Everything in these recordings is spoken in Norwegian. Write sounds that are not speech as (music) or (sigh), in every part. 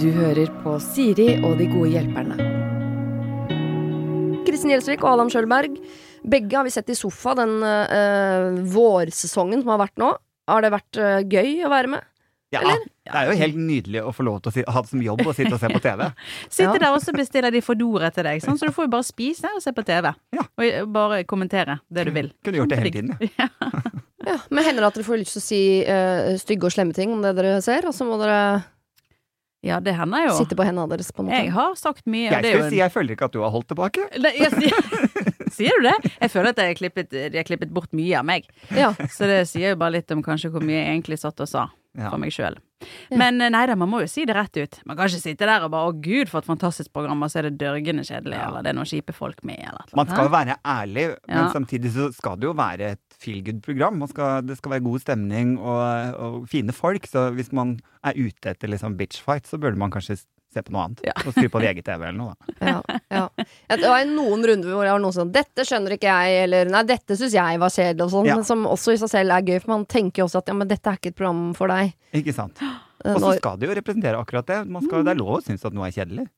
Du hører på Siri og de gode hjelperne. Kristin Gjelsvik og Adam Sjølberg, Begge har vi sett i sofa den uh, vårsesongen som har vært nå. Har det vært uh, gøy å være med? Ja, Eller? det er jo helt nydelig å få lov til å si, ha det som jobb å sitte og se på TV. (laughs) Sitter Ja. der og så bestiller de Fodora til deg, sånn, så du får jo bare spise og se på TV. Ja. Og bare kommentere det du vil. Kunne gjort det hele tiden. ja. (laughs) Ja, Men hender det at dere får lyst til å si uh, stygge og slemme ting om det dere ser, og så må dere Ja, det hender jo. sitte på hendene deres, på en måte? Jeg har sagt mye. Jeg det er jo si jeg føler ikke at du har holdt tilbake. Ne, jeg sier, (laughs) sier du det? Jeg føler at jeg har klippet, de har klippet bort mye av meg. Ja. Så det sier jo bare litt om kanskje hvor mye jeg egentlig satt og sa Ja. for meg sjøl. Men eh, nei da, man må jo si det rett ut. Man kan ikke sitte der og bare 'Å gud, for et fantastisk program', og så er det dørgende kjedelig, Ja. eller det er noen kjipe folk med, eller noe. Man skal jo være ærlig, men samtidig så skal det jo være et feel good-program. Det skal være god stemning og, og fine folk. Så hvis man er ute etter liksom bitch fight, så burde man kanskje se på noe annet. Ja. Og skru på VGTV eller noe. Da. Ja, ja. Det var noen runder hvor jeg var noen sånn 'Dette skjønner ikke jeg', eller 'Nei, dette syns jeg var kjedelig', og sånn. Ja. Men som også i seg selv er gøy, for man tenker jo også at 'ja, men dette er ikke et program for deg'. Ikke sant? Eh, Og så skal det jo representere akkurat det. Man skal, det er lov å synes at noe er kjedelig.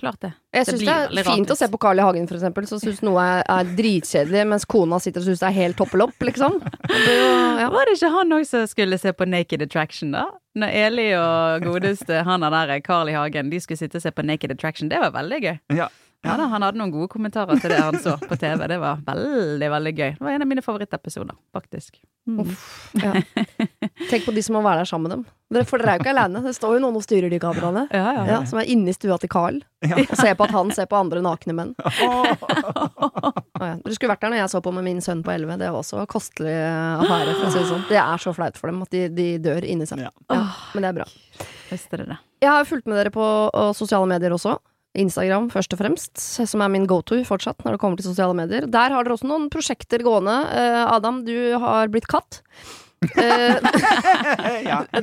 Klart det. jeg det syns det, det, er fint å se på Carl I. Hagen, for eksempel, som syns noe er, er dritkjedelig, mens kona sitter og syns det er helt toppelopp, liksom. Det ja. Var det ikke han òg som skulle se på Naked Attraction, da? Når Eli og godeste han er der, Carl I. Hagen, de skulle sitte og se på Naked Attraction. Det var veldig gøy. Ja. Ja da, Han hadde noen gode kommentarer til det han så på TV. Det var veldig, veldig gøy. Det var en av mine favorittepisoder, faktisk. Mm. Ja. Tenk på de som må være der sammen med dem. Dere- For dere er jo ikke alene. Det står jo noen og styrer de kameraene. Ja, ja. Som er inne i stua til Carl Ja. og ser på at han ser på andre nakne menn. (laughs) Dere skulle vært der når jeg så på med min sønn på 11. Det var også kostelig affære. For å si det sånn. Det er så flaut for dem at de, de dør inni seg. Men det er bra. Jeg har fulgt med dere på sosiale medier også. Instagram først og fremst, som er min go-to fortsatt når det kommer til sosiale medier. Der har dere også noen prosjekter gående. Eh, Adam, du har blitt katt. (laughs) Eh,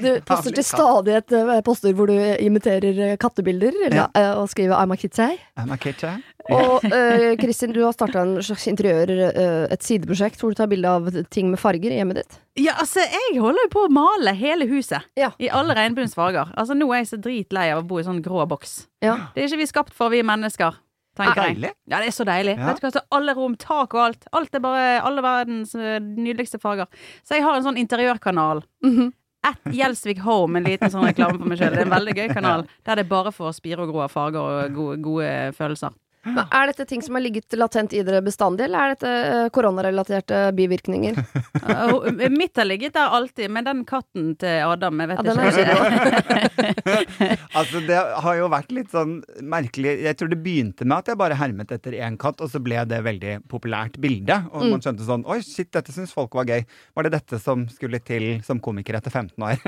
du poster til stadighet eh, poster hvor du imiterer kattebilder eller, og skriver 'I'm a kitty'. I'm a kitty. Og uh, Kristin, du har starta en slags interiør, uh, et sideprosjekt hvor du tar bilde av ting med farger i hjemmet ditt. Ja, altså, jeg holder jo på å male hele huset. Ja. I alle regnbuens farger. Altså, nå er jeg så dritlei av å bo i sånn grå boks. Ja. Det er ikke vi skapt for, vi mennesker. Tenker jeg. Deilig. Ja, det er så deilig. Ja. Vet du hva, så Alle rom, tak og alt. Alt er bare alle verdens eh, nydeligste farger. Så jeg har en sånn interiørkanal. Mhm. At Gjelsvik Home, en liten sånn reklame for meg sjøl. Det er en veldig gøy kanal. (laughs) Der det er bare for spire og gro av farger og gode, gode følelser. Men er dette ting som har ligget latent i dere bestandig, eller er dette eh, koronarelaterte bivirkninger? (laughs) Uh, Mitt har ligget der alltid, men den katten til Adam, jeg vet Ja, ikke. (laughs) (laughs) Altså, det har jo vært litt sånn merkelig Jeg tror det begynte med at jeg bare hermet etter én katt, og så ble det veldig populært bilde. Og Mm. man skjønte sånn Oi, shit, dette syns folk var gøy. Var det dette som skulle til som komiker etter 15 år?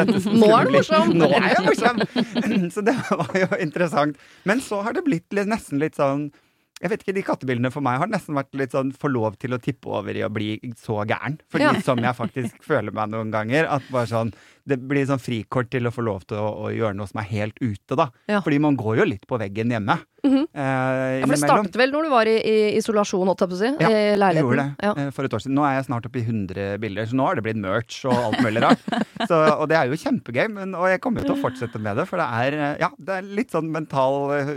Dette som Nå er du morsom! Nå er jeg morsom! Så det var jo interessant. Men så har det blitt nesten litt sånn jeg vet ikke, De kattebildene for meg har nesten vært litt sånn få lov til å tippe over i å bli så gæren. Fordi Ja. som jeg faktisk føler meg noen ganger. At bare sånn Det blir sånn frikort til å få lov til å, å gjøre noe som er helt ute, da. Ja. Fordi man går jo litt på veggen hjemme. Mhm. eh, Ja, for det startet vel når du var i, i isolasjon, holdt jeg på å si? Ja, I leiligheten. gjorde det Ja. eh, for et år siden. Nå er jeg snart oppe i 100 bilder, så nå har det blitt merch og alt mulig rart. (laughs) Så, og det er jo kjempegøy, men, og jeg kommer jo til å fortsette med det, for det er, eh, ja, det er litt sånn mental eh,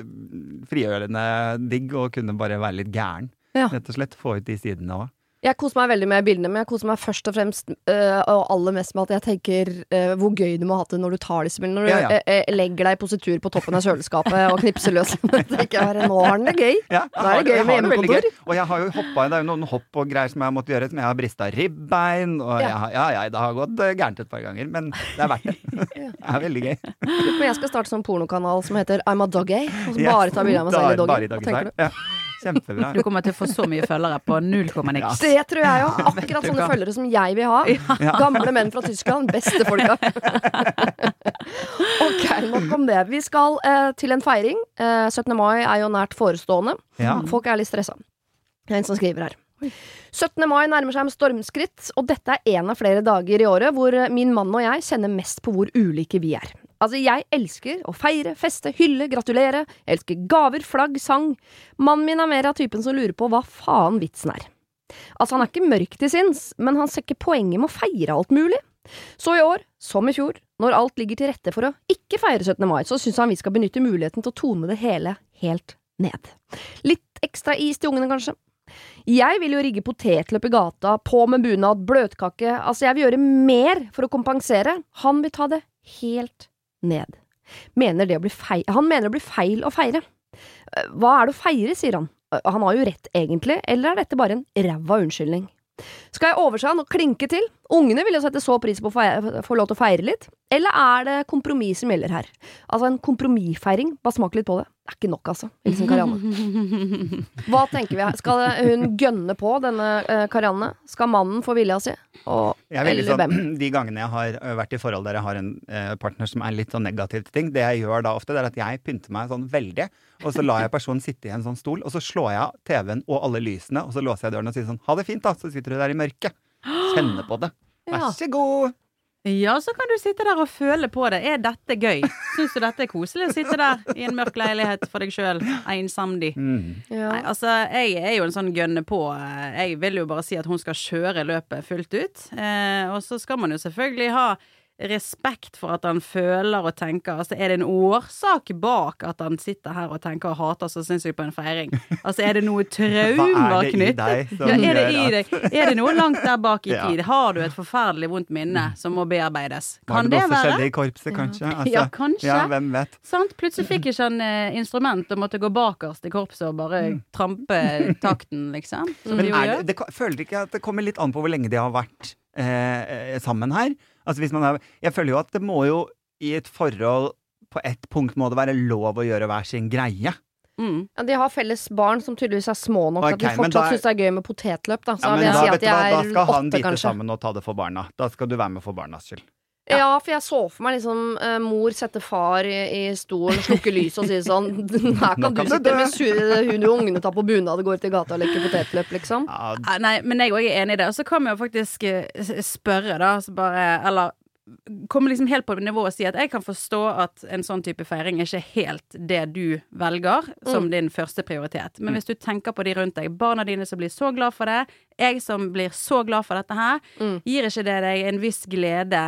frigjørende digg å kunne bare være litt gæren. Rett og slett få ut de sidene òg. Jeg koser meg veldig med bildene, men jeg koser meg først og fremst øh, og aller mest med at jeg tenker øh, hvor gøy du må ha det når du tar disse bildene. Når du Ja, ja. øh, legger deg i positur på toppen av kjøleskapet og knipser løs. (laughs) tenker Nå har den det gøy. Ja, Da er det gøy med hjemmekontor. Og jeg har jo hoppa Det er jo noen hopp og greier som jeg har måttet gjøre, som jeg har brista ribbein, og Ja. jeg har, ja, ja, det har gått gærent et par ganger, men det er verdt det. (laughs) Det er veldig gøy. Men jeg skal starte sånn pornokanal som heter I'm a doggy, og som bare tar bilder av meg selv i doggy. Kjempebra. Du kommer til å få så mye følgere på null komma niks. Det tror jeg jo. Akkurat sånne følgere som jeg vil ha. Gamle menn fra Tyskland. Beste folka. (laughs) ok, nok om det. Vi skal eh, til en feiring. Eh, 17. mai er jo nært forestående. Ja. Folk er litt stressa. Det er en som skriver her. 17. mai nærmer seg med stormskritt, og dette er en av flere dager i året hvor min mann og jeg kjenner mest på hvor ulike vi er. Altså, jeg elsker å feire, feste, hylle, gratulere. Jeg elsker gaver, flagg, sang. Mannen min er mer av typen som lurer på hva faen vitsen er. Altså, han er ikke mørk til sinns, men han ser ikke poenget med å feire alt mulig. Så i år, som i fjor, når alt ligger til rette for å ikke feire 17. mai, så syns han vi skal benytte muligheten til å tone det hele helt ned. Litt ekstra is til ungene, kanskje. Jeg vil jo rigge potetløp i gata, på med bunad, bløtkake, altså jeg vil gjøre mer for å kompensere. Han vil ta det helt ned. Mener feil, han mener det blir feil å feire. Eh, Hva er det å feire, sier han. Eh, Han har jo rett, egentlig, eller er dette bare en ræva unnskyldning? Skal jeg overse han og klinke til? Ungene vil jo sette så pris på å få lov til å feire litt. Eller er det kompromiss som gjelder her? Altså en kompromissfeiring, bare smak litt på det. Det er ikke nok, altså. Hilsen Karianne. (laughs) Hva tenker vi her? Skal hun gønne på, denne eh, Karianne? Skal mannen få vilja si? Og, er eller hvem? sånn, (clears throat) De gangene jeg har vært i forhold der jeg har en eh, partner som er litt sånn negativ til ting, det jeg gjør da ofte, det er at jeg pynter meg sånn veldig, og så lar jeg personen sitte i en sånn stol, og så slår jeg av TV-en og alle lysene, og så låser jeg døren og sier sånn ha det fint, da, så sitter du der i mørket. Kjenner på det. (gasps) Vær så god. Ja, så kan du sitte der og føle på det. Er dette gøy? Syns du dette er koselig å sitte der i en mørk leilighet for deg sjøl, ensamdig? Mm. Ja. Nei, altså, jeg er jo en sånn gønne på. eh, Jeg vil jo bare si at hun skal kjøre løpet fullt ut. Eh, og så skal man jo selvfølgelig ha respekt for at han føler og tenker Altså, er det en årsak bak at han sitter her og tenker og hater så sinnssykt på en feiring? Altså, er det noe (laughs) traumer Hva er det i knyttet? Ja, er det i deg? Er det noe langt der bak i (laughs) tid? Har du et forferdelig vondt minne som må bearbeides? Kan det det være? i korpset, kanskje? (laughs) Altså, Ja, kanskje. Ja, hvem vet. Sant? Plutselig fikk ikke han eh, instrument og måtte gå bakerst i korpset og bare trampe takten, liksom. Som Men de jo gjør. det, det, føler ikke at det kommer litt an på hvor lenge de har vært eh, eh, sammen her? Altså hvis man er, jeg føler jo at det må jo i et forhold På ett punkt må det være lov å gjøre hver sin greie. Mm. Ja, de har felles barn som tydeligvis er små nok okay, at de fortsatt syns det er gøy med potetløp. Da. Så Ja, men da, si at de hva, da skal han bite sammen og ta det for barna. Da skal du være med for barnas skyld. Ja, for jeg så for meg liksom uh, mor sette far i, i stolen, slukke lyset og si sånn (laughs) Her kan du kan du sitte med mens hun og ungene tar på bunad og går ut i gata og leker potetløp, liksom. Ja, Ah, Nei, men jeg òg er enig i det. Og så kan vi jo faktisk eh, spørre, da, så bare Eller komme liksom helt på nivå og si at jeg kan forstå at en sånn type feiring er ikke helt det du velger som din første prioritet. Men hvis du tenker på de rundt deg, barna dine som blir så glad for det, jeg som blir så glad for dette her, Mm. gir ikke det deg en viss glede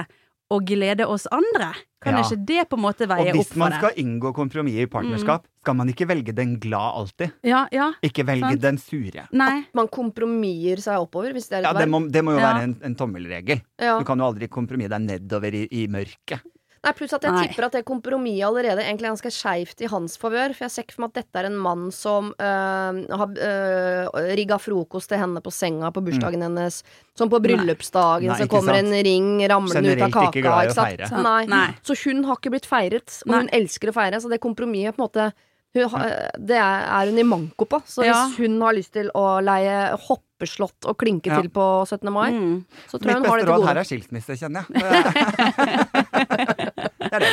å glede oss andre? Kan Ja. ikke det på en måte Og veie opp hvis man skal inngå kompromiss i partnerskap, skal man ikke velge den glad alltid. Ja, ja. Ikke velge Sant. den sure. Nei. Man kompromisser seg oppover, hvis det er Ja, det må, det må jo Ja. være en, en tommelregel. Ja. Du kan jo aldri kompromisse deg nedover i, i mørket. Nei, pluss at jeg Nei. tipper at det kompromisset allerede egentlig er ganske skeivt i hans favør. For jeg ser ikke for meg at dette er en mann som øh, har øh, rigga frokost til henne på senga på bursdagen hennes. Som på bryllupsdagen Nei, så kommer sant. en ring ramlende ut av kaka. ikke glad i å ikke sant? feire. Nei. Nei. Så hun har ikke blitt feiret, og Nei. hun elsker å feire. Så det kompromisset på en måte hun, det er, hun i manko på. Så Ja. hvis hun har lyst til å leie hoppeslott og klinke Ja. til på 17. mai, Mm. så tror jeg Mitt hun har det til råd her er skilsmisse, kjenner jeg. (laughs) (laughs) Det er det.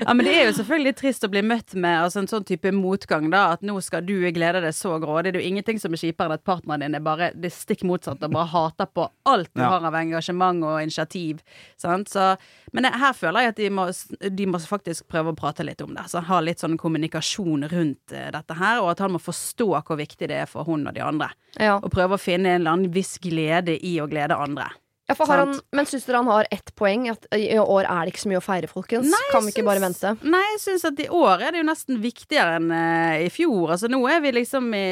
Ja, men det er jo selvfølgelig trist å bli møtt med altså, en sånn type motgang, da. At nå skal du glede deg så grådig. Det er jo ingenting som er kjipere enn at partneren din er bare det stikk motsatte og bare hater på alt du Ja. har av engasjement og initiativ. Sant? Så, men det, her føler jeg at de må, de må faktisk prøve å prate litt om det. Så ha litt sånn kommunikasjon rundt eh, dette her, og at han må forstå hvor viktig det er for hun og de andre. Ja. Og prøve å finne en eller annen viss glede i å glede andre. Ja, han, men syns dere han har ett poeng? At i år er det ikke så mye å feire, folkens? Nei, kan vi ikke syns, bare vente? Nei, jeg syns at i år er det jo nesten viktigere enn uh, i fjor. Altså nå er vi liksom i,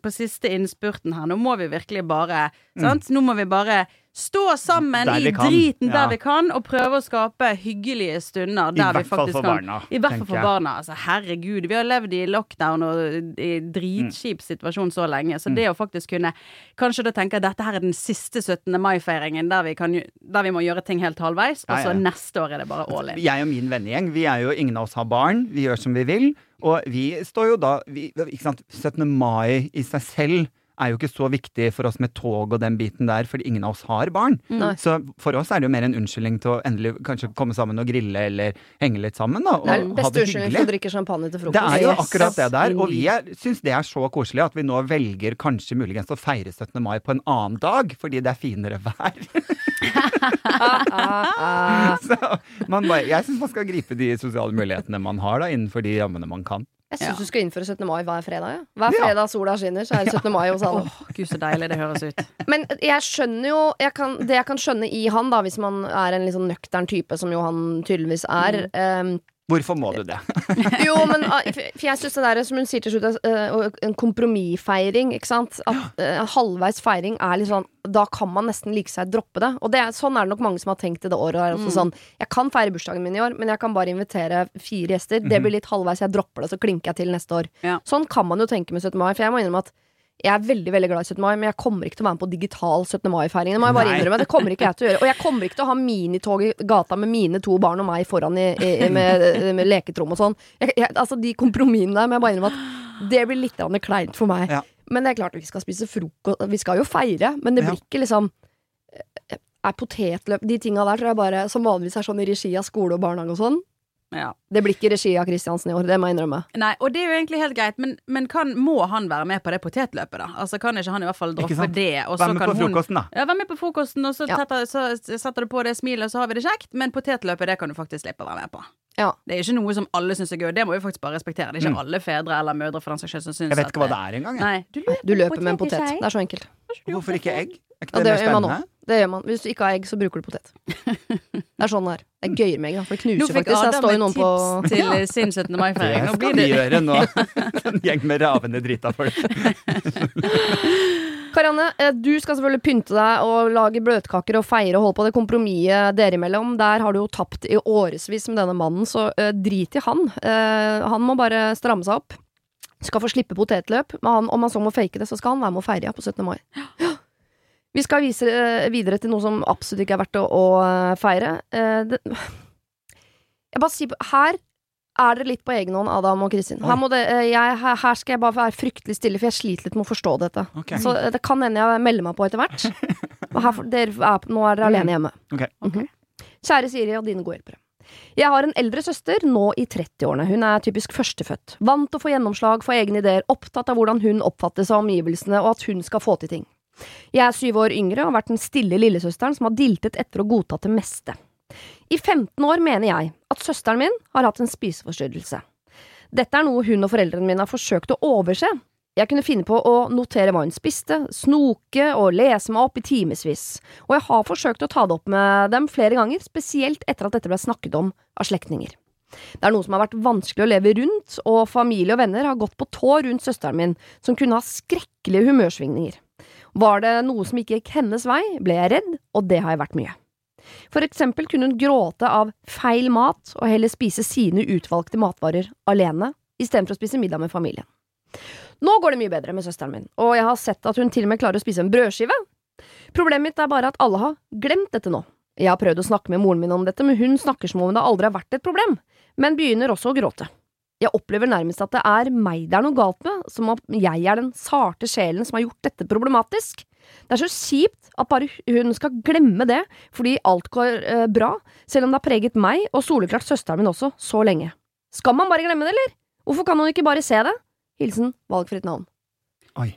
på siste innspurten her. Nå må vi virkelig bare Sant? Nå må vi bare stå sammen i kan, driten der ja. vi kan, og prøve å skape hyggelige stunder der vi hvert fall faktisk for kan. barna, I hvert fall for barna. Altså, herregud, vi har levd i lockdown og i dritskip situasjon så lenge, Mm. så det å faktisk kunne kanskje da tenke at dette her er den siste 17. mai-feiringen der, vi der vi må gjøre ting helt halvveis, og Ja, så ja. neste år er det bare all in. Jeg og min vennegjeng, vi er jo ingen av oss har barn. Vi gjør som vi vil. Og vi står jo da vi, ikke sant, 17. mai i seg selv er jo ikke så viktig for oss med tog og den biten der, fordi ingen av oss har barn. Nei. Så for oss er det jo mer en unnskyldning til å endelig kanskje komme sammen og grille eller henge litt sammen, da. Og Det er den beste unnskyldningen for å drikke champagne til frokost. Det er jo akkurat det der, og vi syns det er så koselig at vi nå velger kanskje muligens å feire 17. mai på en annen dag, fordi det er finere vær. (laughs) (laughs) Så man bare, jeg syns man skal gripe de sosiale mulighetene man har, da, innenfor de rammene man kan. Jeg syns Ja. du skal innføre 17. mai hver fredag. Ja. Hver fredag sola skinner, så er det 17. mai hos alle. Åh, gud, så deilig det høres ut. (laughs) Men jeg skjønner jo jeg kan, Det jeg kan skjønne i han, da hvis man er en litt sånn nøktern type, som jo han tydeligvis er ehm, Hvorfor må du det? (laughs) Jo, men ah, jeg syns det der som hun sier til slutt, eh, en kompromissfeiring, ikke sant. At eh, halvveis feiring er litt sånn Da kan man nesten like seg droppe det. Og det er, sånn er det nok mange som har tenkt i det året. Er også sånn, jeg kan feire bursdagen min i år, men jeg kan bare invitere fire gjester. Det blir litt halvveis, jeg dropper det, så klinker jeg til neste år. Ja. Sånn kan man jo tenke med 17. mai, for jeg må innrømme at jeg er veldig veldig glad i 17. mai, men jeg kommer ikke til å være med på digital 17. mai-feiring. Det må jeg bare Nei. innrømme. Det kommer ikke jeg til å gjøre. Og jeg kommer ikke til å ha minitog i gata med mine to barn og meg foran i, i, med, med leketrom og sånn. Jeg, jeg, altså De kompromissene der må jeg bare innrømme at det blir litt kleint for meg. Ja. Men det er klart vi skal spise frokost Vi skal jo feire, men det Ja. blir ikke liksom Er potetløp De tinga der tror jeg bare som vanligvis er sånn i regi av skole og barnehage og sånn. Ja. Det blir ikke regi av Kristiansen i år, det må jeg innrømme. Nei, og det er jo egentlig helt greit, men, men kan, må han være med på det potetløpet, da? Altså Kan ikke han i hvert fall droppe det? Og så Vær med kan på hun frokosten, da. Ja, vær med på frokosten, og så, Ja. tetter, så setter du på det smilet, og så har vi det kjekt. Men potetløpet, det kan du faktisk slippe å være med på. Ja. Det er ikke noe som alle syns er gøy. Det må vi faktisk bare respektere. Det er ikke Mm. alle fedre eller mødre for den saks skyld som syns Jeg vet ikke hva det er engang. jeg. Nei, du løper, Du løper med en potet. Det er så enkelt. Hvorfor ikke egg? Er ikke Ja, det, det mer gjør man spennende? Det gjør man. Hvis du ikke har egg, så bruker du potet. Det er sånn det er. Det er gøyere med egg, for det knuser faktisk. Der står jo noen på tips til (laughs) sin 17. Det mai-feiring. Nå skal blir vi det gjøre nå. (laughs) (laughs) En gjeng med ravende drita folk. Karianne, eh, du skal selvfølgelig pynte deg og lage bløtkaker og feire og holde på det kompromisset dere imellom. Der har du jo tapt i årevis med denne mannen, så eh, drit i han. Eh, han må bare stramme seg opp. Skal få slippe potetløp, men han, om han så må fake det, så skal han være med å feire ja, på 17. mai. Vi skal vise eh, videre til noe som absolutt ikke er verdt å, å eh, feire. Eh, det, jeg bare sier Her er dere litt på egen hånd, Adam og Kristin. Her, det, jeg, her, skal jeg bare være fryktelig stille, for jeg sliter litt med å forstå dette. Okay. Så det kan hende jeg melder meg på etter hvert. (laughs) Her, er, nå er dere alene hjemme. Ok. Mhm. Kjære Siri og dine gode hjelpere. Jeg har en eldre søster, nå i 30-årene. Hun er typisk førstefødt. Vant til å få gjennomslag for egne ideer, opptatt av hvordan hun oppfattes av omgivelsene, og at hun skal få til ting. Jeg er syv år yngre og har vært den stille lillesøsteren som har diltet etter å godta det meste. I 15 år mener jeg at søsteren min har hatt en spiseforstyrrelse. Dette er noe hun og foreldrene mine har forsøkt å overse. Jeg kunne finne på å notere hva hun spiste, snoke og lese meg opp i timevis, og jeg har forsøkt å ta det opp med dem flere ganger, spesielt etter at dette ble snakket om av slektninger. Det er noe som har vært vanskelig å leve rundt, og familie og venner har gått på tå rundt søsteren min, som kunne ha skrekkelige humørsvingninger. Var det noe som ikke gikk hennes vei, ble jeg redd, og det har jeg vært mye. For eksempel kunne hun gråte av feil mat og heller spise sine utvalgte matvarer alene, istedenfor å spise middag med familien. Nå går det mye bedre med søsteren min, og jeg har sett at hun til og med klarer å spise en brødskive. Problemet mitt er bare at alle har glemt dette nå. Jeg har prøvd å snakke med moren min om dette, men hun snakker som om det aldri har vært et problem, men begynner også å gråte. Jeg opplever nærmest at det er meg det er noe galt med, som om jeg er den sarte sjelen som har gjort dette problematisk. Det er så kjipt at bare hun skal glemme det, fordi alt går eh, bra, selv om det har preget meg og soleklart søsteren min også, så lenge. Skal man bare glemme det, eller? Hvorfor kan hun ikke bare se det? Hilsen valgfritt navn. Oi.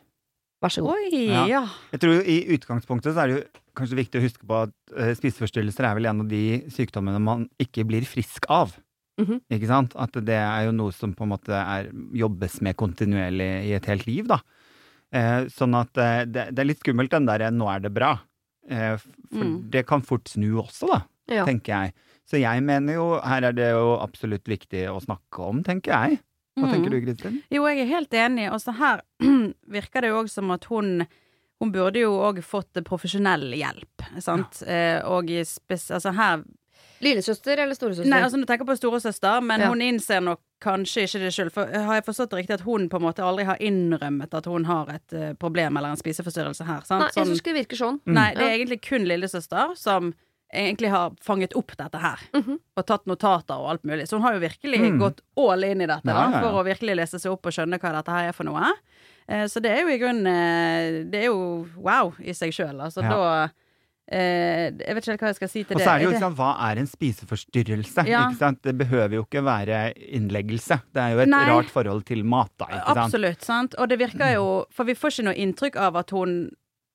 Vær så god. Oi, Ja. ja. Jeg tror I utgangspunktet så er det jo kanskje viktig å huske på at uh, spiseforstyrrelser er vel en av de sykdommene man ikke blir frisk av. Mhm. Ikke sant? At det er jo noe som på en måte er, jobbes med kontinuerlig i et helt liv, da. Eh, sånn at eh, det, det er litt skummelt den derre 'nå er det bra'. Eh, for Mm. det kan fort snu også, da, Ja. tenker jeg. Så jeg mener jo her er det jo absolutt viktig å snakke om, tenker jeg. Hva Mm. tenker du, Kristin? Jo, jeg er helt enig. Og så her (clears throat) virker det jo òg som at hun hun burde jo òg fått profesjonell hjelp, sant. Eh, og altså her Lillesøster eller storesøster? Nei, altså du tenker på storesøster, men Ja. hun innser nok kanskje ikke det sjøl. For har jeg forstått det riktig at hun på en måte aldri har innrømmet at hun har et uh, problem eller en spiseforstyrrelse her? Sant? Nei, jeg Sånn- syns ikke det virker sånn. Nei, det Ja. er egentlig kun lillesøster som egentlig har fanget opp dette her. Mhm. Og tatt notater og alt mulig. Så hun har jo virkelig Mm. gått all in i dette Ja, ja, ja. for å virkelig lese seg opp og skjønne hva dette her er for noe. Uh, Så det er jo i grunnen uh, Det er jo wow i seg sjøl. Altså Ja. da eh, Jeg vet ikke helt hva jeg skal si til det. Og så er det jo ikke liksom, hva er en spiseforstyrrelse? Ja. Ikke sant? Det behøver jo ikke være innleggelse. Det er jo et Nei. rart forhold til mat, da. Ikke sant? Absolutt, sant. Og det virker jo For vi får ikke noe inntrykk av at hun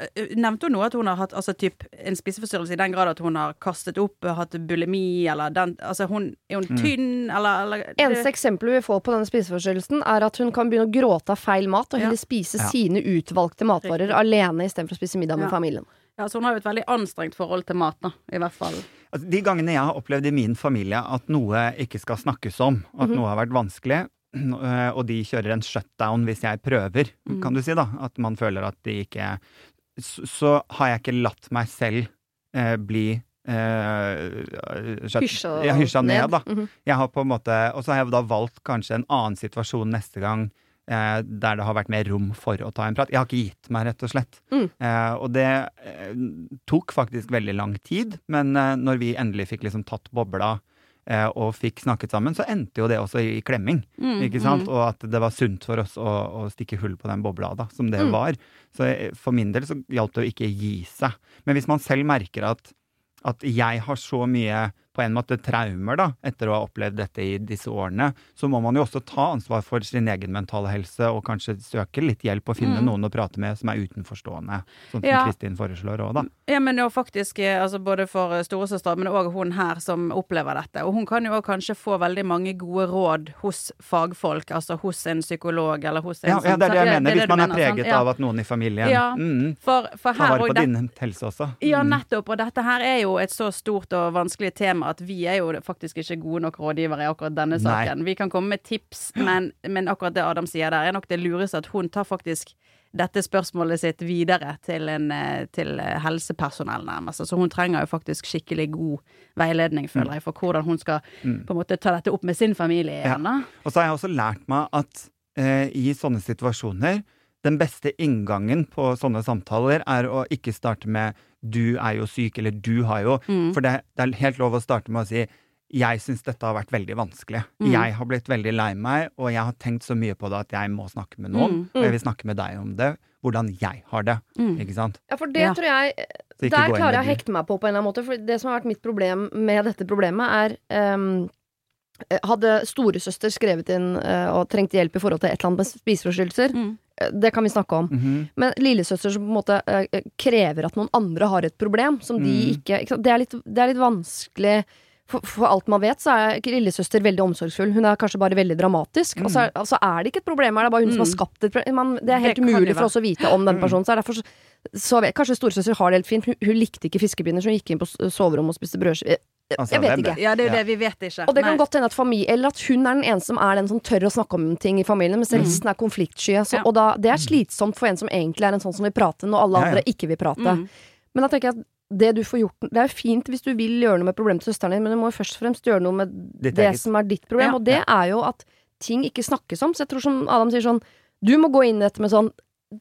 eh, Nevnte hun noe at hun har hatt altså, typ, en spiseforstyrrelse i den grad at hun har kastet opp, hatt bulimi, eller den Altså, hun, er hun tynn, eller, eller Eneste eksempelet vi får på denne spiseforstyrrelsen, er at hun kan begynne å gråte av feil mat, og Ja. spise Ja. sine utvalgte matvarer Riktig. alene istedenfor å spise middag med Ja. familien. Ja, så hun har jo et veldig anstrengt forhold til mat, da, i hvert fall. Altså, de gangene jeg har opplevd i min familie at noe ikke skal snakkes om, at noe har vært vanskelig, øh, og de kjører en shutdown hvis jeg prøver, kan du si, da, at man føler at de ikke Så, har jeg ikke latt meg selv eh, bli eh, Hysja ja, ned, da. -hmm. Jeg har på en måte, og så har jeg da valgt kanskje en annen situasjon neste gang. Eh, der det har vært mer rom for å ta en prat. Jeg har ikke gitt meg, rett og slett. Mm. Eh, og det eh, tok faktisk veldig lang tid, men eh, når vi endelig fikk liksom tatt bobla eh, og fikk snakket sammen, så endte jo det også i klemming. Mm, ikke sant? Og at det var sunt for oss å, å stikke hull på den bobla, da, som det Mm. var. Så eh, for min del så hjalp det å ikke gi seg. Men hvis man selv merker at, at jeg har så mye på en måte traumer da, etter å ha opplevd dette i disse årene, så må man jo også ta ansvar for sin egen mentale helse og kanskje søke litt hjelp og finne Mm. noen å prate med som er utenforstående, sånn som Ja. Kristin foreslår òg, da. Ja, men jo faktisk, eh, altså både for eh, storesøster, men òg hun her som opplever dette. Og hun kan jo òg kanskje få veldig mange gode råd hos fagfolk, altså hos en psykolog eller hos en Ja, ja, det er det jeg mener. det Hvis man er mener, preget Ja. av at noen i familien Ja. mm, For, for tar vare på din helse også. Ja, Mm. nettopp. Og dette her er jo et så stort og vanskelig tema at vi er jo faktisk ikke gode nok rådgivere i akkurat denne Nei. saken. Vi kan komme med tips, men, men akkurat det Adam sier der, er nok det lureste at hun tar faktisk dette spørsmålet sitt videre til, en, eh, til helsepersonell, nærmest. Så hun trenger jo faktisk skikkelig god veiledning, føler jeg, for hvordan hun skal på en måte ta dette opp med sin familie igjen. Ja. Og så har jeg også lært meg at eh, i sånne situasjoner den beste inngangen på sånne samtaler er å ikke starte med 'du er jo syk', eller 'du har jo'. Mm. For det, det er helt lov å starte med å si 'jeg syns dette har vært veldig vanskelig'. Mm. Jeg har blitt veldig lei meg, og jeg har tenkt så mye på det at jeg må snakke med noen. Mm. Og jeg vil snakke med deg om det. Hvordan jeg har det. Mm. Ikke sant? Ja, for det Ja. tror jeg Der klarer jeg å hekte meg på på en eller annen måte. For det som har vært mitt problem med dette problemet, er um, Hadde storesøster skrevet inn uh, og trengte hjelp i forhold til et eller annet med spiseforstyrrelser, Mm. Det kan vi snakke om. Mhm. Men lillesøster som på en måte eh, krever at noen andre har et problem som de Mm. ikke, ikke? Det, er litt, det er litt vanskelig. For, for alt man vet, så er lillesøster veldig omsorgsfull. Hun er kanskje bare veldig dramatisk. Og så er, altså er det ikke et problem, er det bare hun som har Mm. skapt et problem? Man, det er helt Det umulig for oss å vite om den personen. Så er derfor så, så vet, Kanskje storesøster har det helt fint. Hun, hun likte ikke fiskepinner, så hun gikk inn på soverommet og spiste brødskive. Altså, Jeg vet ikke. Ja, det er jo det vi vet ikke. Og det kan Nei. godt hende at familie Eller at hun er den eneste som er den som tør å snakke om ting i familien, mens resten er konfliktsky. Så, Ja. Og da, det er slitsomt for en som egentlig er en sånn som vil prate, når alle Ja, ja. andre ikke vil prate. Mm. Men da tenker jeg at det du får gjort Det er jo fint hvis du vil gjøre noe med problemet til søsteren din, men du må jo først og fremst gjøre noe med Ditt det eget. som er ditt problem, Ja. og det er jo at ting ikke snakkes om. Så jeg tror som Adam sier sånn Du må gå inn i dette med sånn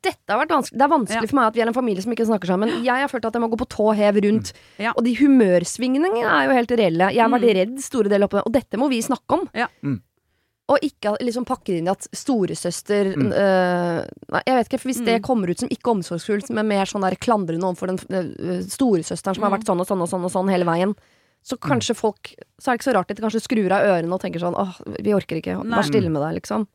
dette har vært vanskelig. Det er vanskelig Ja. for meg at vi er en familie som ikke snakker sammen. Jeg har følt at jeg må gå på tå hev rundt. Ja. Og de humørsvingningene er jo helt reelle. Jeg har vært Mm. redd store deler det og dette må vi snakke om. Ja. Mm. Og ikke liksom pakke det inn i at storesøster Mm. øh, Nei, jeg vet ikke, for hvis Mm. det kommer ut som ikke omsorgsfullt, men mer sånn der klandrende overfor den øh, storesøsteren som har Mm. vært sånn og sånn og sånn og sånn hele veien, så kanskje folk Så er det ikke så rart at de kanskje skrur av ørene og tenker sånn åh, vi orker ikke, vær stille med deg, liksom.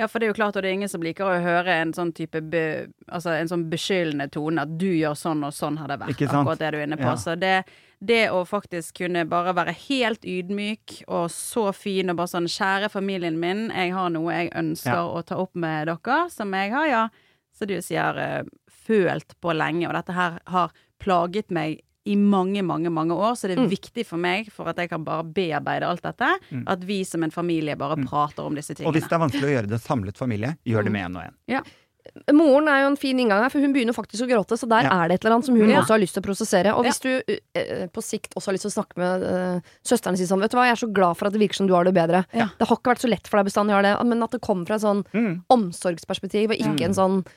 Ja, for det er jo klart, og det er ingen som liker å høre en sånn type be, Altså en sånn beskyldende tone, at du gjør sånn og sånn har det vært. Akkurat det du er inne på. Ja. Så det, det å faktisk kunne bare være helt ydmyk og så fin og bare sånn Kjære familien min, jeg har noe jeg ønsker Ja. å ta opp med dere, som jeg har, ja, Så du sier, følt på lenge, og dette her har plaget meg i mange, mange mange år, så det er Mm. viktig for meg, for at jeg kan bare bearbeide alt dette, Mm. at vi som en familie bare prater om disse tingene. Og hvis det er vanskelig å gjøre det samlet familie, gjør Mm. det med en og en. Moren er jo en fin inngang her, for hun begynner faktisk å gråte, så der Ja. er det et eller annet som hun Ja. også har lyst til å prosessere. Og hvis du eh, på sikt også har lyst til å snakke med eh, søsteren sin sånn, vet du hva, jeg er så glad for at det virker som du har det bedre. Ja. Det har ikke vært så lett for deg bestandig, gjøre det, men at det kommer fra et sånn Mm. omsorgsperspektiv, og ikke en sånn eh,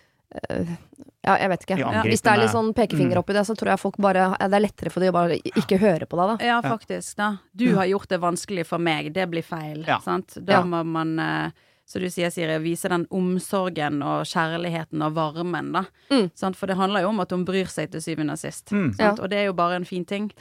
ja, jeg vet ikke. Ja, Hvis det er litt sånn pekefinger oppi det, så tror jeg folk bare ja, Det er lettere for de å bare ikke høre på deg, da. Ja, faktisk. da. Du har gjort det vanskelig for meg. Det blir feil. Ja. Sant? Da Ja. må man, så som du sier, Siri, vise den omsorgen og kjærligheten og varmen, da. Mm. Sant? For det handler jo om at hun bryr seg til syvende og sist. Mm. Sant? Og det er jo bare en fin ting.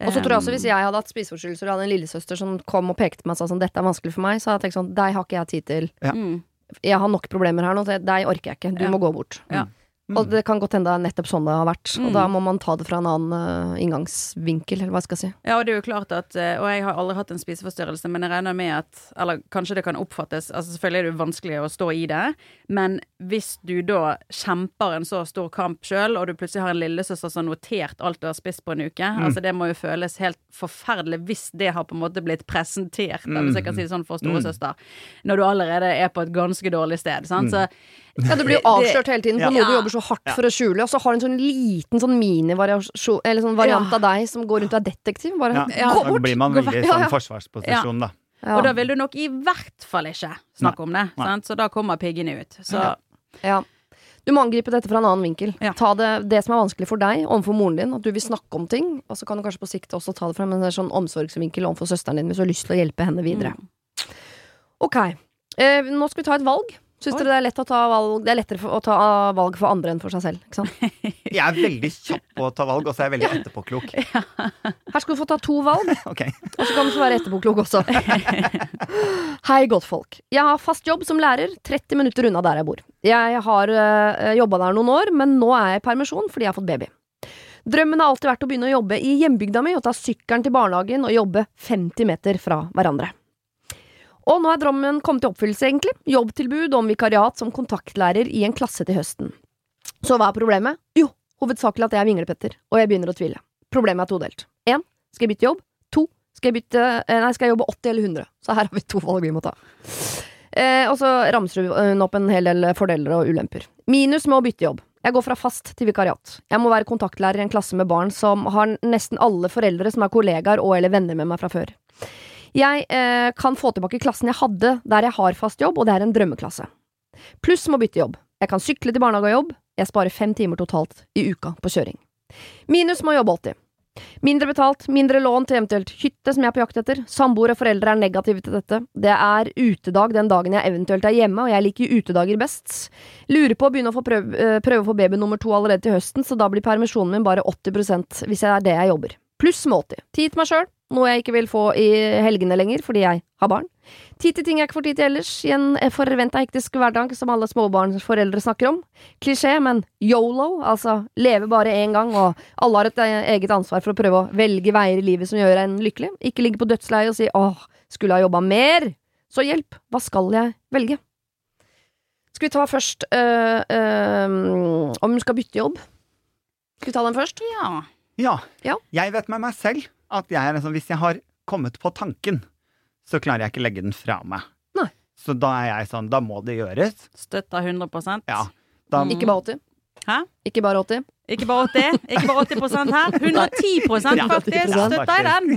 Og så tror jeg også Um, Hvis jeg hadde hatt spiseforstyrrelser og hadde en lillesøster som kom og pekte på meg og sa sånn 'dette er vanskelig for meg', så hadde jeg tenkt sånn 'deg har ikke jeg tid til'. mm, Jeg har nok problemer her nå, så deg orker jeg ikke. Du Ja. må gå bort. Ja. Og det kan godt hende det er nettopp sånn det har vært. Og Mm. da må man ta det fra en annen uh, inngangsvinkel, eller hva skal jeg si. Ja, og det er jo klart at eh, Og jeg har aldri hatt en spiseforstyrrelse, men jeg regner med at Eller kanskje det kan oppfattes Altså Selvfølgelig er det vanskelig å stå i det, men hvis du da kjemper en så stor kamp sjøl, og du plutselig har en lillesøster som har notert alt du har spist på en uke Altså Det må jo føles helt forferdelig hvis det har på en måte blitt presentert, hvis jeg kan si det sånn, for storesøster, når du allerede er på et ganske dårlig sted. Sant? Så Ja, Du blir jo avslørt hele tiden på Ja. noe du jobber så hardt for å skjule, og så har du en sånn liten sånn minivariasjon Eller sånn variant Ja. av deg som går rundt og er detektiv. Bare Ja. Ja. gå Da blir man veldig i sånn forsvarsposisjon, da. Ja. Og da vil du nok i hvert fall ikke snakke om det, sant? så da kommer piggene ut. Så Ja. Du må angripe dette fra en annen vinkel. Ja. Ta det, det som er vanskelig for deg overfor moren din, at du vil snakke om ting. Og så kan du kanskje på sikt også ta det fra en sånn omsorgsvinkel overfor søsteren din, hvis du har lyst til å hjelpe henne videre. Mm. Ok, eh, nå skal vi ta et valg. Syns dere det er lett å ta valg Det er lettere for, å ta valg for andre enn for seg selv? Ikke sant? (laughs) Jeg er veldig kjapp på å ta valg, og så er jeg veldig etterpåklok. (laughs) Her skal du få ta to valg, (laughs) okay. og så kan du få være etterpåklok også. Hei, godtfolk. Jeg har fast jobb som lærer 30 minutter unna der jeg bor. Jeg har øh, jobba der noen år, men nå er jeg i permisjon fordi jeg har fått baby. Drømmen har alltid vært å begynne å jobbe i hjembygda mi og ta sykkelen til barnehagen og jobbe 50 meter fra hverandre. Og nå er drømmen kommet til oppfyllelse, egentlig. Jobbtilbud om vikariat som kontaktlærer i en klasse til høsten. Så hva er problemet? Jo, hovedsakelig at jeg er vinglepetter, og jeg begynner å tvile. Problemet er todelt. Én, skal jeg bytte jobb? To, skal jeg bytte eh, Nei, skal jeg jobbe 80 eller 100? Så her har vi to valg vi må ta. Eh, og så ramser hun opp en hel del fordeler og ulemper. Minus med å bytte jobb. Jeg går fra fast til vikariat. Jeg må være kontaktlærer i en klasse med barn som har nesten alle foreldre som er kollegaer og eller venner med meg fra før. Jeg eh, kan få tilbake klassen jeg hadde der jeg har fast jobb, og det er en drømmeklasse. Pluss må bytte jobb. Jeg kan sykle til barnehage og jobb. Jeg sparer fem timer totalt i uka på kjøring. Minus må jobbe alltid. Mindre betalt, mindre lån til eventuelt hytte som jeg er på jakt etter. Samboere og foreldre er negative til dette. Det er utedag den dagen jeg eventuelt er hjemme, og jeg liker utedager best. Lurer på å begynne å få prøve, eh, prøve å få baby nummer to allerede til høsten, så da blir permisjonen min bare 80% hvis det er det jeg jobber. Pluss med 80. Tid til meg sjøl, noe jeg ikke vil få i helgene lenger fordi jeg har barn. Tid til ting jeg ikke får tid til ellers, i en forventa hektisk hverdag som alle småbarnsforeldre snakker om. Klisjé, men yolo, altså leve bare én gang, og alle har et eh, eget ansvar for å prøve å velge veier i livet som gjør en lykkelig. Ikke ligge på dødsleiet og si åh, skulle jeg jobba mer? Så hjelp, hva skal jeg velge? Skal vi ta først øh, øh, om hun skal bytte jobb? Skal vi ta den først? ja. Ja. Ja. Jeg vet med meg selv at jeg er en sånn, hvis jeg har kommet på tanken, så klarer jeg ikke legge den fra meg. Nei. Så da er jeg sånn, da må det gjøres. Støtta 100 Ja. Da, Mm. Ikke bare 80. Hæ? Ikke bare 80. Ikke bare 80, ikke bare 80 her. 110 Ja, faktisk! 110%. Støtter jeg den!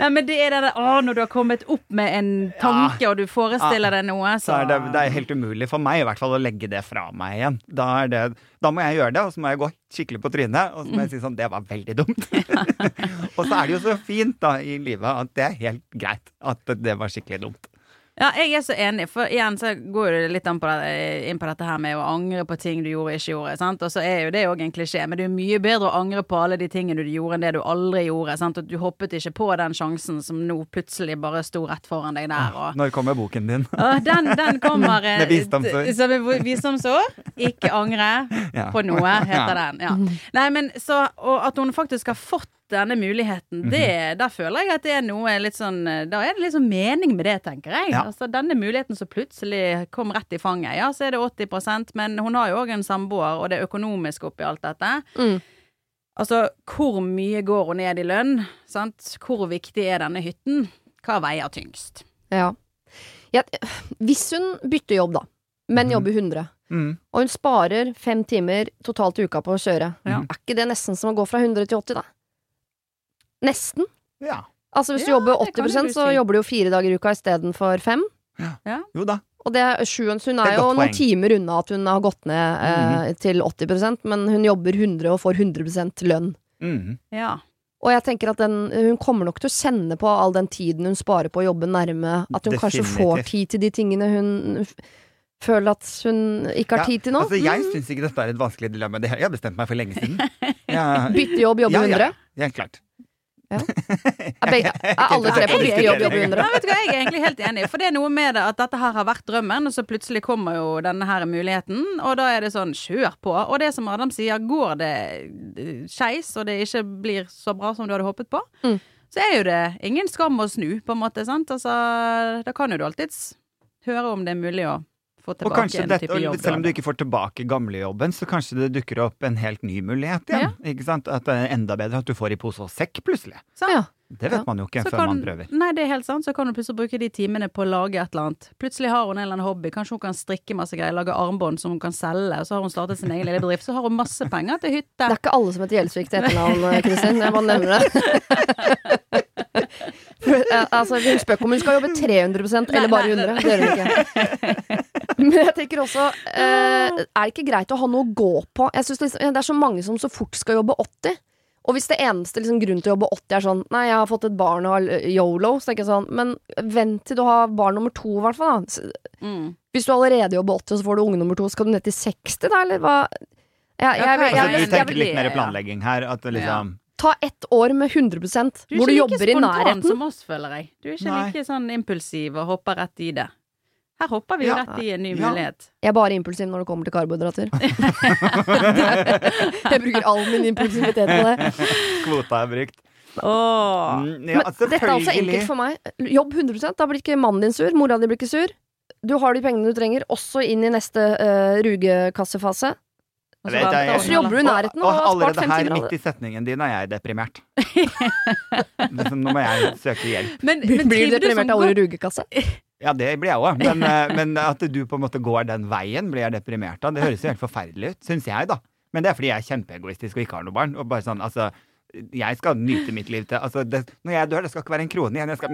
Nei, (laughs) men det er det der, å, når du har kommet opp med en tanke, og du forestiller deg noe, så så det, det er helt umulig for meg i hvert fall å legge det fra meg igjen. Da, det, da må jeg gjøre det, og så må jeg gå skikkelig på trynet, og så må jeg si sånn Det var veldig dumt. (laughs) (laughs) og så er det jo så fint da i livet at det er helt greit at det var skikkelig dumt. Ja, jeg er så enig, for igjen så går det litt på det, inn på dette her med å angre på ting du gjorde og ikke gjorde. sant? Og så er jo det òg en klisjé, men det er mye bedre å angre på alle de tingene du gjorde, enn det du aldri gjorde. sant? Og du hoppet ikke på den sjansen som nå plutselig bare sto rett foran deg der. og... Når kommer boken din? Å, den, den kommer (laughs) eh, Med visdomsår. Som er. Ikke angre Ja. på noe, heter den. Ja. Nei, men så Og at hun faktisk har fått denne muligheten, det, da føler jeg at det er noe litt sånn Da er det litt sånn mening med det, tenker jeg. Ja. Altså Denne muligheten som plutselig kom rett i fanget. Ja, så er det 80% men hun har jo òg en samboer, og det er økonomisk oppi alt dette. Mm. Altså, hvor mye går hun ned i lønn? Sant? Hvor viktig er denne hytten? Hva veier tyngst? Ja. Ja, hvis hun bytter jobb, da, men mm. jobber 100, Mm. og hun sparer fem timer totalt i uka på å kjøre, Ja. er ikke det nesten som å gå fra 100 til 80, da? Nesten. Ja. Altså Hvis du Ja, jobber 80 du så jobber du jo fire dager i uka istedenfor fem. Jo da. Og det er sju, hun Det er er jo noen poeng. timer unna at hun har gått ned eh, til 80% men hun jobber 100 og får 100% lønn. Mm. Ja. Og jeg tenker at den, hun kommer nok til å kjenne på all den tiden hun sparer på å jobbe nærme, at hun kanskje får tid til de tingene hun føler at hun ikke har Ja, tid til nå. Altså, jeg Mm. syns ikke dette er et vanskelig dilemma. Det- Jeg har bestemt meg for lenge siden. (laughs) Ja, Bytte jobb, jobbe ja, ja. 100. Helt (laughs) Er, begge, er alle tre på bytte jobb, jobb i 100? Nei, vet du hva, Jeg er egentlig helt enig, for det er noe med det at dette her har vært drømmen, og så plutselig kommer jo denne her muligheten, og da er det sånn kjør på. Og det som Adam sier, går det eh, skeis, og det ikke blir så bra som du hadde håpet på, Mm. så er jo det ingen skam å snu, på en måte, sant. Altså, da kan jo du alltids høre om det er mulig å få tilbake en dette, type jobb. selv om du ikke får tilbake gamlejobben, så kanskje det dukker opp en helt ny mulighet igjen. Ikke sant? At det er enda bedre at du får i pose og sekk plutselig. Ja. Det vet Ja. man jo ikke Så før kan- man prøver. Nei, det er helt sant. Så kan du plutselig bruke de timene på å lage et eller annet. Plutselig har hun en eller annen hobby. Kanskje hun kan strikke masse greier, lage armbånd som hun kan selge. Og så har hun startet sin egen lille bedrift. Så har hun masse penger til hytte. Det er ikke alle som heter Gjelsvik til etternavn, Kristin. Jeg bare nevner det. (laughs) Eh, altså, hun spør ikke om hun skal jobbe 300% eller bare 100. Det gjør hun ikke. (laughs) (laughs) Men jeg tenker også eh, Er det ikke greit å ha noe å gå på? Jeg synes liksom, Det er så mange som så fort skal jobbe 80. Og hvis det eneste liksom, grunnen til å jobbe 80 er sånn Nei, jeg har fått et barn og har yolo, så tenker jeg sånn Men vent til du har barn nummer to, i hvert fall. Mm. Hvis du allerede jobber 80, og så får du unge nummer to, skal du ned til 60 da, eller hva? Jeg, jeg, er jeg, Altså, du tenker litt mer planlegging her. At liksom Ta ett år med 100 Du er hvor du ikke jobber i like spontan som oss, føler jeg. Du er ikke Nei. like sånn impulsiv og hopper rett i det. Her hopper vi jo Ja. rett i en ny Ja. mulighet. Jeg er bare impulsiv når det kommer til karbohydrater. (laughs) jeg bruker all min impulsivitet på det. Kvota er brukt. Åh. Mm, ja, Men dette er altså enkelt for meg. Jobb 100% Da blir ikke mannen din sur, mora di blir ikke sur. Du har de pengene du trenger, også inn i neste uh, rugekassefase. Og så vet, jeg- så jobber du i nærheten Og, og, og har spart allerede her, timer. midt i setningen din, er jeg deprimert. (laughs) nå må jeg søke hjelp. Men, Blir men blir du deprimert av ordet rugekasse? (laughs) Ja, det blir jeg òg. Men, eh, men at du på en måte går den veien, blir jeg deprimert av. Det høres jo helt forferdelig ut, syns jeg, da. Men det er fordi jeg er kjempeegoistisk og ikke har noe barn. Og bare sånn, altså jeg skal nyte mitt liv til altså det, Når jeg dør, det skal ikke være en krone igjen. Jeg skal,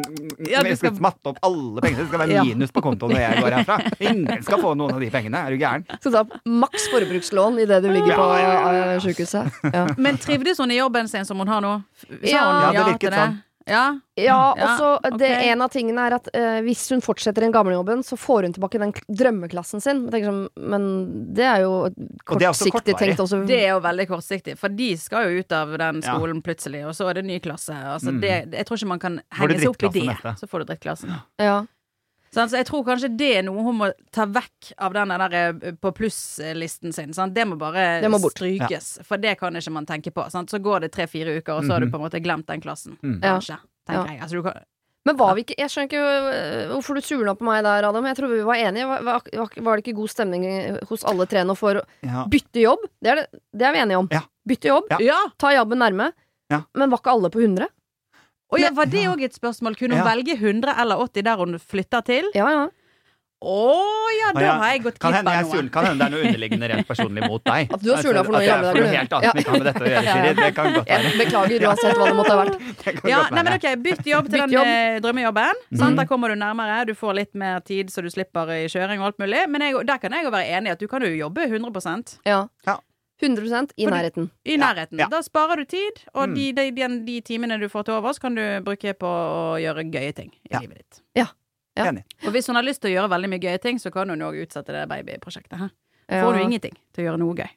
Ja, jeg skal skal- smatte opp alle pengene. Det skal være Ja. minus på kontoen når jeg går herfra. Ingen skal få noen av de pengene. Er du gæren? Skal ta maks forbrukslån idet du ligger på Ja, ja, ja, ja. eh, sykehuset. Ja. Men trivdes hun i jobben sin som hun har nå? Sa Ja. hun Ja, det virket sånn. Ja. Ja, Ja, og så det ok. En av tingene er at eh, hvis hun fortsetter den gamlejobben, så får hun tilbake den drømmeklassen sin. Jeg tenker sånn, men det er jo det kortsiktig og tenkt også. Det er jo veldig kortsiktig, for de skal jo ut av den Ja. skolen plutselig, og så er det ny klasse. Altså, Mm. det, jeg tror ikke man kan henge seg opp i det. Dette. Så får du drittklassen. Ja. Så jeg tror kanskje det er noe hun må ta vekk av den der eh, på pluss-listen sin. Sant? Det må bare Det må strykes, strykes, for det kan ikke man tenke på. Sant? Så går det tre-fire uker, og så har du Mhm. på en måte glemt den klassen. Mm. Kanskje, tenker Ja. jeg. Altså, du kan, Men var vi ikke Jeg skjønner ikke øh, hvorfor du surna på meg der, Adam. Jeg tror vi var enige. Var, var, det ikke god stemning eh, hos alle tre nå for å Ja. bytte jobb? Det er, det, det er vi enige om. Ja. Bytte jobb, Ja. ja! ta jobben nærme. Ja. Men var ikke alle på 100? Og ja, var det òg et spørsmål? Kunne hun Ja. velge 100 eller 80 der hun flytter til? Ja, ja. Å ja, da har jeg gått Kan glipp av noe. kan hende det er noe underliggende rent personlig mot deg. At du har skjula for noe i gamle er dager, helt du. annet som ikke har med dette å gjøre, (laughs) Siri. Det kan godt Jeg beklager (laughs) uansett hva det måtte ha vært. (laughs) Ja, nei, men ok, Bytt jobb til Bytt jobb. den drømmejobben. Mhm. Sant? Der kommer du nærmere, du får litt mer tid så du slipper i kjøring og alt mulig. Men jeg, der kan jeg jo være enig i at du kan jo jobbe 100% Ja. Ja. 100% i nærheten. i nærheten. ja. Da sparer du tid, og Mm. de, de, de, de timene du får til overs, kan du bruke på å gjøre gøye ting i Ja. livet ditt. Ja. Enig. Og hvis hun har lyst til å gjøre veldig mye gøye ting, så kan hun òg utsette det babyprosjektet. Ja. Får du ingenting til å gjøre noe gøy.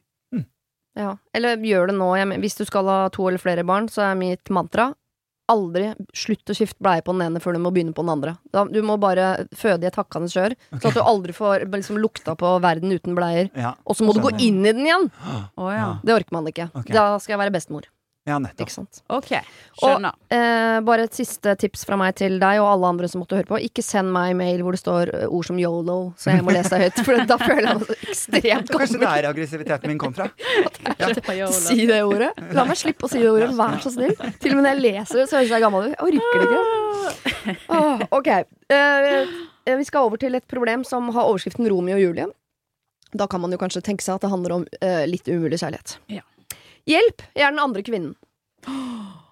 Ja. Eller gjør det nå. Hvis du skal ha to eller flere barn, så er mitt mantra aldri slutt å skifte bleie på den ene før du må begynne på den andre. Da, du må bare føde i et hakkende kjør, så at du aldri får liksom, lukta på verden uten bleier. Ja. Og så må du gå inn i den igjen! Oh, ja. Ja. Det orker man ikke. Okay. Da skal jeg være bestemor. Ja, nettopp. Ikke sant? OK. Skjønner. Eh, bare et siste tips fra meg til deg og alle andre som måtte høre på. Ikke send meg mail hvor det står eh, ord som yolo, så jeg må lese deg høyt. For da føler jeg meg så ekstremt (laughs) Kanskje det er aggressiviteten min kom fra? (laughs) Si det ordet. La meg slippe å si det ordet, vær så snill. Til og med når jeg leser det, så høres jeg gammel ut. Jeg orker det ikke. Oh, ok. Eh, vi skal over til et problem som har overskriften Romeo og Julie. Da kan man jo kanskje tenke seg at det handler om eh, litt umulig kjærlighet. Ja. Hjelp! Jeg er den andre kvinnen.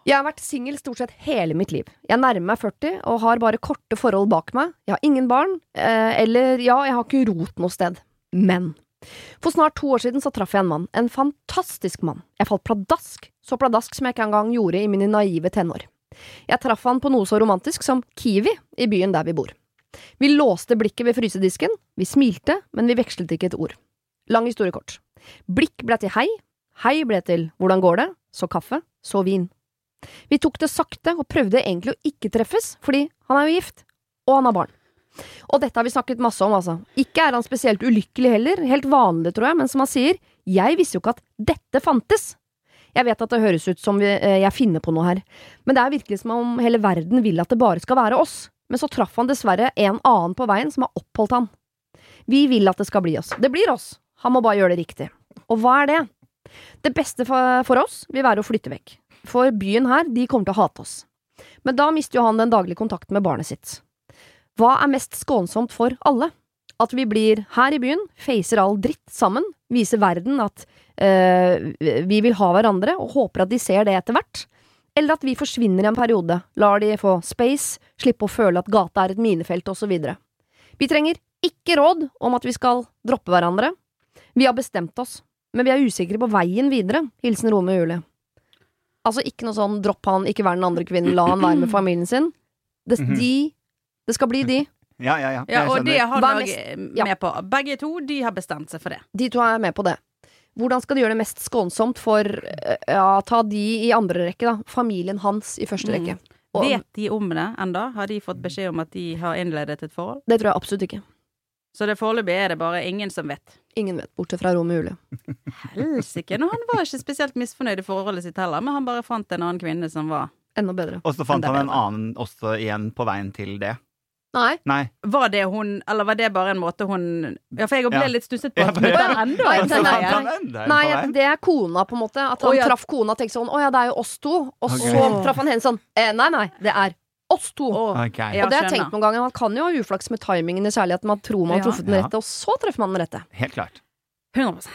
Jeg har vært singel stort sett hele mitt liv. Jeg nærmer meg 40 og har bare korte forhold bak meg. Jeg har ingen barn, eh, eller ja, jeg har ikke rot noe sted. Men for snart to år siden så traff jeg en mann. En fantastisk mann. Jeg falt pladask. Så pladask som jeg ikke engang gjorde i mine naive tenår. Jeg traff han på noe så romantisk som Kiwi i byen der vi bor. Vi låste blikket ved frysedisken, vi smilte, men vi vekslet ikke et ord. Lang historie kort. Blikk ble til hei, hei ble til hvordan går det, så kaffe, så vin. Vi tok det sakte og prøvde egentlig å ikke treffes, fordi han er jo gift, og han har barn. Og dette har vi snakket masse om, altså. Ikke er han spesielt ulykkelig heller, helt vanlig, tror jeg, men som han sier, jeg visste jo ikke at dette fantes. Jeg vet at det høres ut som eh, jeg finner på noe her, men det er virkelig som om hele verden vil at det bare skal være oss. Men så traff han dessverre en annen på veien som har oppholdt han. Vi vil at det skal bli oss. Det blir oss. Han må bare gjøre det riktig. Og hva er det? Det beste for, oss vil være å flytte vekk. For byen her, de kommer til å hate oss. Men da mister jo han den daglige kontakten med barnet sitt. Hva er mest skånsomt for alle? At vi blir her i byen, facer all dritt sammen, viser verden at øh, vi vil ha hverandre, og håper at de ser det etter hvert? Eller at vi forsvinner i en periode, lar de få space, slippe å føle at gata er et minefelt, osv. Vi trenger ikke råd om at vi skal droppe hverandre. Vi har bestemt oss, men vi er usikre på veien videre. Hilsen Rome og Julie. Altså ikke noe sånn dropp han, ikke vær den andre kvinnen, la han være med (clears throat) familien sin. Det, Mhm. de, det skal bli de. (laughs) Ja, ja, ja. Ja, og det har Norge ja. med på. Begge to de har bestemt seg for det. De to er med på det. Hvordan skal de gjøre det mest skånsomt for eh, Ja, ta de i andre rekke, da. Familien hans i første Mm. rekke. Og Vet de om det enda? Har de fått beskjed om at de har innledet et forhold? det tror jeg absolutt ikke. Så det foreløpig er det bare ingen som vet. Ingen vet, bortsett fra Romeo Julie. Helsike. Og han var ikke spesielt misfornøyd i forholdet sitt heller, men han bare fant en annen kvinne som var Enda bedre. Og så fant Enda han en bedre. annen også igjen på veien til det. Nei. Nei. Var det hun, eller var det bare en måte hun Ja, for jeg ble Ja. litt stusset på at ja, ja. enda Nei, nei, nei, Nei, det er kona, på en måte. At han oh, ja. traff kona og tenkte sånn Å ja, det er jo oss to. Og okay. så traff han henne sånn eh, Nei, nei, det er oss to. Oh, okay. Og det har jeg tenkt noen ganger. Man kan jo ha uflaks med timingen i kjærligheten. Man tror man har Ja. truffet den rette, og så treffer man den rette. Helt klart. 100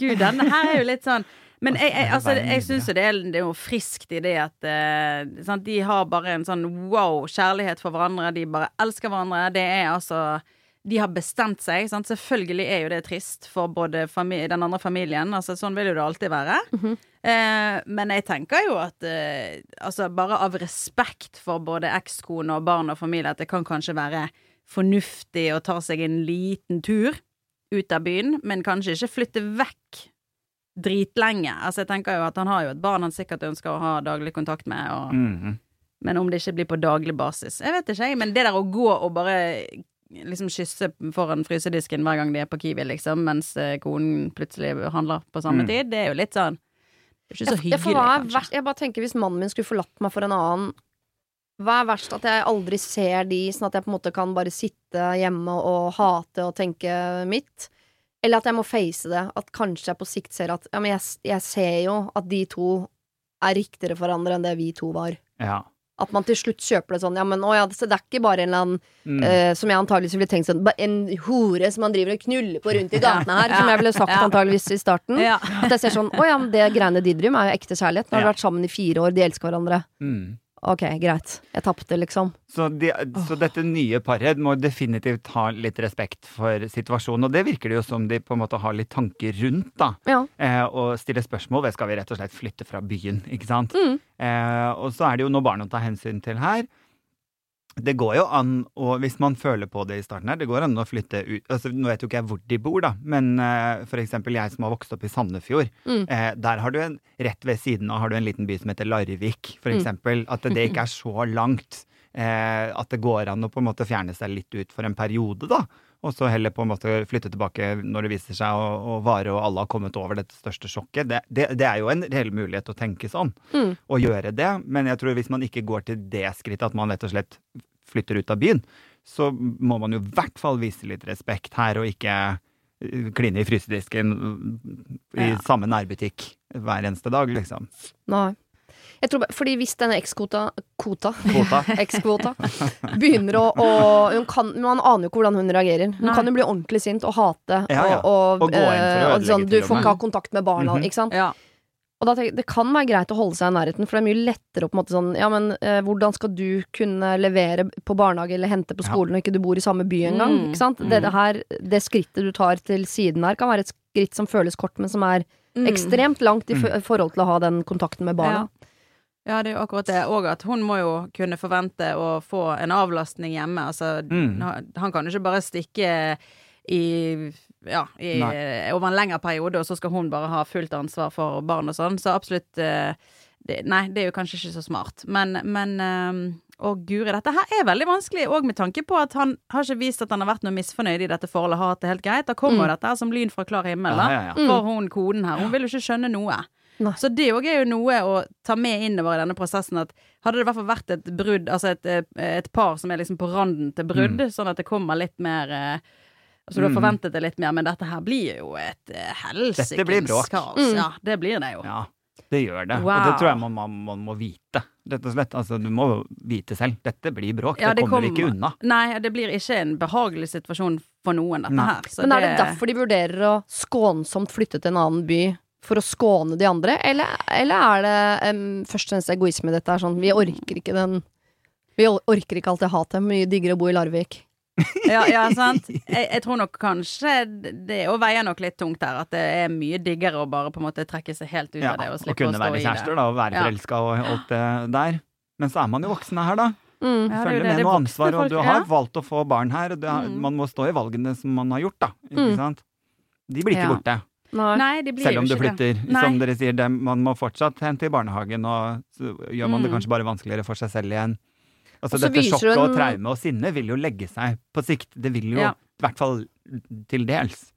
Gud, denne her er jo litt sånn men jeg, jeg, altså, jeg syns jo det er, det er jo friskt i det at eh, sant, de har bare en sånn wow kjærlighet for hverandre. De bare elsker hverandre. Det er altså De har bestemt seg. Sant? Selvfølgelig er jo det trist for både den andre familien. Altså, sånn vil jo det alltid være. Mhm. eh, men jeg tenker jo at eh, altså, bare av respekt for både ekskone og barn og familie, at det kan kanskje være fornuftig å ta seg en liten tur ut av byen, men kanskje ikke flytte vekk dritlenge. Altså, jeg tenker jo at han har jo et barn han sikkert ønsker å ha daglig kontakt med, og, Mhm. men om det ikke blir på daglig basis Jeg vet ikke, jeg, men det der å gå og bare liksom kysse foran frysedisken hver gang de er på Kiwi, liksom, mens eh, konen plutselig handler på samme Mm. tid, det er jo litt sånn Det er ikke så Jeg- jeg- for hyggelig, hva er kanskje. verst? Jeg bare tenker Hvis mannen min skulle forlatt meg for en annen Hva er verst? At jeg aldri ser de, sånn at jeg på en måte kan bare sitte hjemme og hate og tenke mitt? Eller at jeg må face det? At kanskje jeg på sikt ser at Ja, men jeg, jeg ser jo at de to er riktigere for hverandre enn det vi to var. Ja. At man til slutt kjøper det sånn Ja, men å ja, det er ikke bare en eller annen Mm. eh, Som jeg antageligvis ville tenkt sånn En hore som man driver og knuller på rundt i gatene her, som jeg ville (laughs) sagt Ja. antageligvis i starten. Ja. At jeg ser sånn Å ja, men det greiene de driver med, er jo ekte kjærlighet. Nå har de Ja. vært sammen i fire år, de elsker hverandre. Mm. Ok, greit. Jeg tapte, liksom. Så, de, så dette nye paret må definitivt ha litt respekt for situasjonen. Og det virker det jo som de på en måte har litt tanker rundt, da. Ja. Eh, og stiller spørsmål ved skal vi rett og slett flytte fra byen, ikke sant. Mm. Eh, og så er det jo noe barn å ta hensyn til her. Det går jo an, og hvis man føler på det i starten her, det går an å flytte ut altså Nå vet jo ikke jeg hvor de bor, da, men uh, for eksempel jeg som har vokst opp i Sandefjord. Mm. Eh, der har du en, rett ved siden av har du en liten by som heter Larvik, for Mm. eksempel. At det ikke (laughs) er så langt. Eh, at det går an å på en måte fjerne seg litt ut for en periode, da. Og så heller på en måte flytte tilbake når det viser seg å, å vare og alle har kommet over dette største sjokket. Det, det, det er jo en reell mulighet å tenke sånn, Mm. å gjøre det. Men jeg tror hvis man ikke går til det skrittet at man rett og slett flytter ut av byen, så må man jo i hvert fall vise litt respekt her, og ikke eh, kline i frysedisken i Ja. samme nærbutikk hver eneste dag, liksom. Nei. Jeg tror, fordi hvis denne ekskvota Kvota? Kvota. (laughs) Ekskvota begynner å, å hun kan, Man aner jo ikke hvordan hun reagerer. Hun Nei. kan jo bli ordentlig sint og hate. Ja, ja. Og, og, Og eh, og sånn, Du får ikke ha kontakt med barna, Mhm. ikke sant? Ja. Og da tenker, jeg, Det kan være greit å holde seg i nærheten, for det er mye lettere å på en måte sånn Ja, men eh, hvordan skal du kunne levere på barnehage eller hente på Ja. skolen når ikke du bor i samme by engang? Mm, Ikke sant? Det, mm. det, her, det skrittet du tar til siden her, kan være et skritt som føles kort, men som er Mm. ekstremt langt i Mm. forhold til å ha den kontakten med barna. Ja, det er jo akkurat det. Og at hun må jo kunne forvente å få en avlastning hjemme. Altså, Mm. han- kan jo ikke bare stikke i ja, i, over en lengre periode, og så skal hun bare ha fullt ansvar for barn og sånn. Så absolutt eh, det, Nei, det er jo kanskje ikke så smart. Men, men ehm, Å, guri, dette her er veldig vanskelig, og med tanke på at han har ikke vist at han har vært noe misfornøyd i dette forholdet, har hatt det helt greit. Da kommer jo dette her som lyn fra klar himmel, da. Ja, ja, ja. For hun koden her. Hun vil jo ikke skjønne noe. Nei. Så det òg er jo noe å ta med innover i denne prosessen. At hadde det i hvert fall vært et brudd, altså et, eh, et par som er liksom på randen til brudd, sånn at det kommer litt mer eh, Altså du har Mm. forventet det litt mer, men dette her blir jo et eh, helsikens kaos. Mm. Ja, det blir det jo. Ja, det gjør det. Og det tror jeg man, man, man må vite, rett og slett. Altså, du må vite selv. Dette blir bråk. Ja, det, det kommer vi ikke unna. Nei, det blir ikke en behagelig situasjon for noen, dette Nei. her. Så Men er det derfor de vurderer å skånsomt flytte til en annen by? For å skåne de andre, eller, eller er det um, først og fremst egoisme dette er sånn Vi orker ikke den Vi orker ikke alt det hatet. Mye diggere å bo i Larvik. Ja, ja sant. Jeg, jeg tror nok kanskje det Og veier nok litt tungt der. At det er mye diggere å bare på en måte trekke seg helt ut Ja, av det og og slippe å kunne stå være kjærester da, og være Ja. forelska og alt det der. Men så er man jo voksne her, da. Mm. Ja, det er Følger med Det noe ansvar, ansvar, og du har ja. valgt å få barn her. Og det, har- Mm. Man må stå i valgene som man har gjort, da. Ikke Mm. sant? De blir ikke Ja. borte. Nei. Nei, de blir Selv om du flytter. det. Som dere sier, det, man må fortsatt hente i barnehagen, og så gjør man det Mm. kanskje bare vanskeligere for seg selv igjen. Altså Dette sjokket hun- og traume og sinne vil jo legge seg på sikt. Det vil jo, Ja. i hvert fall til dels.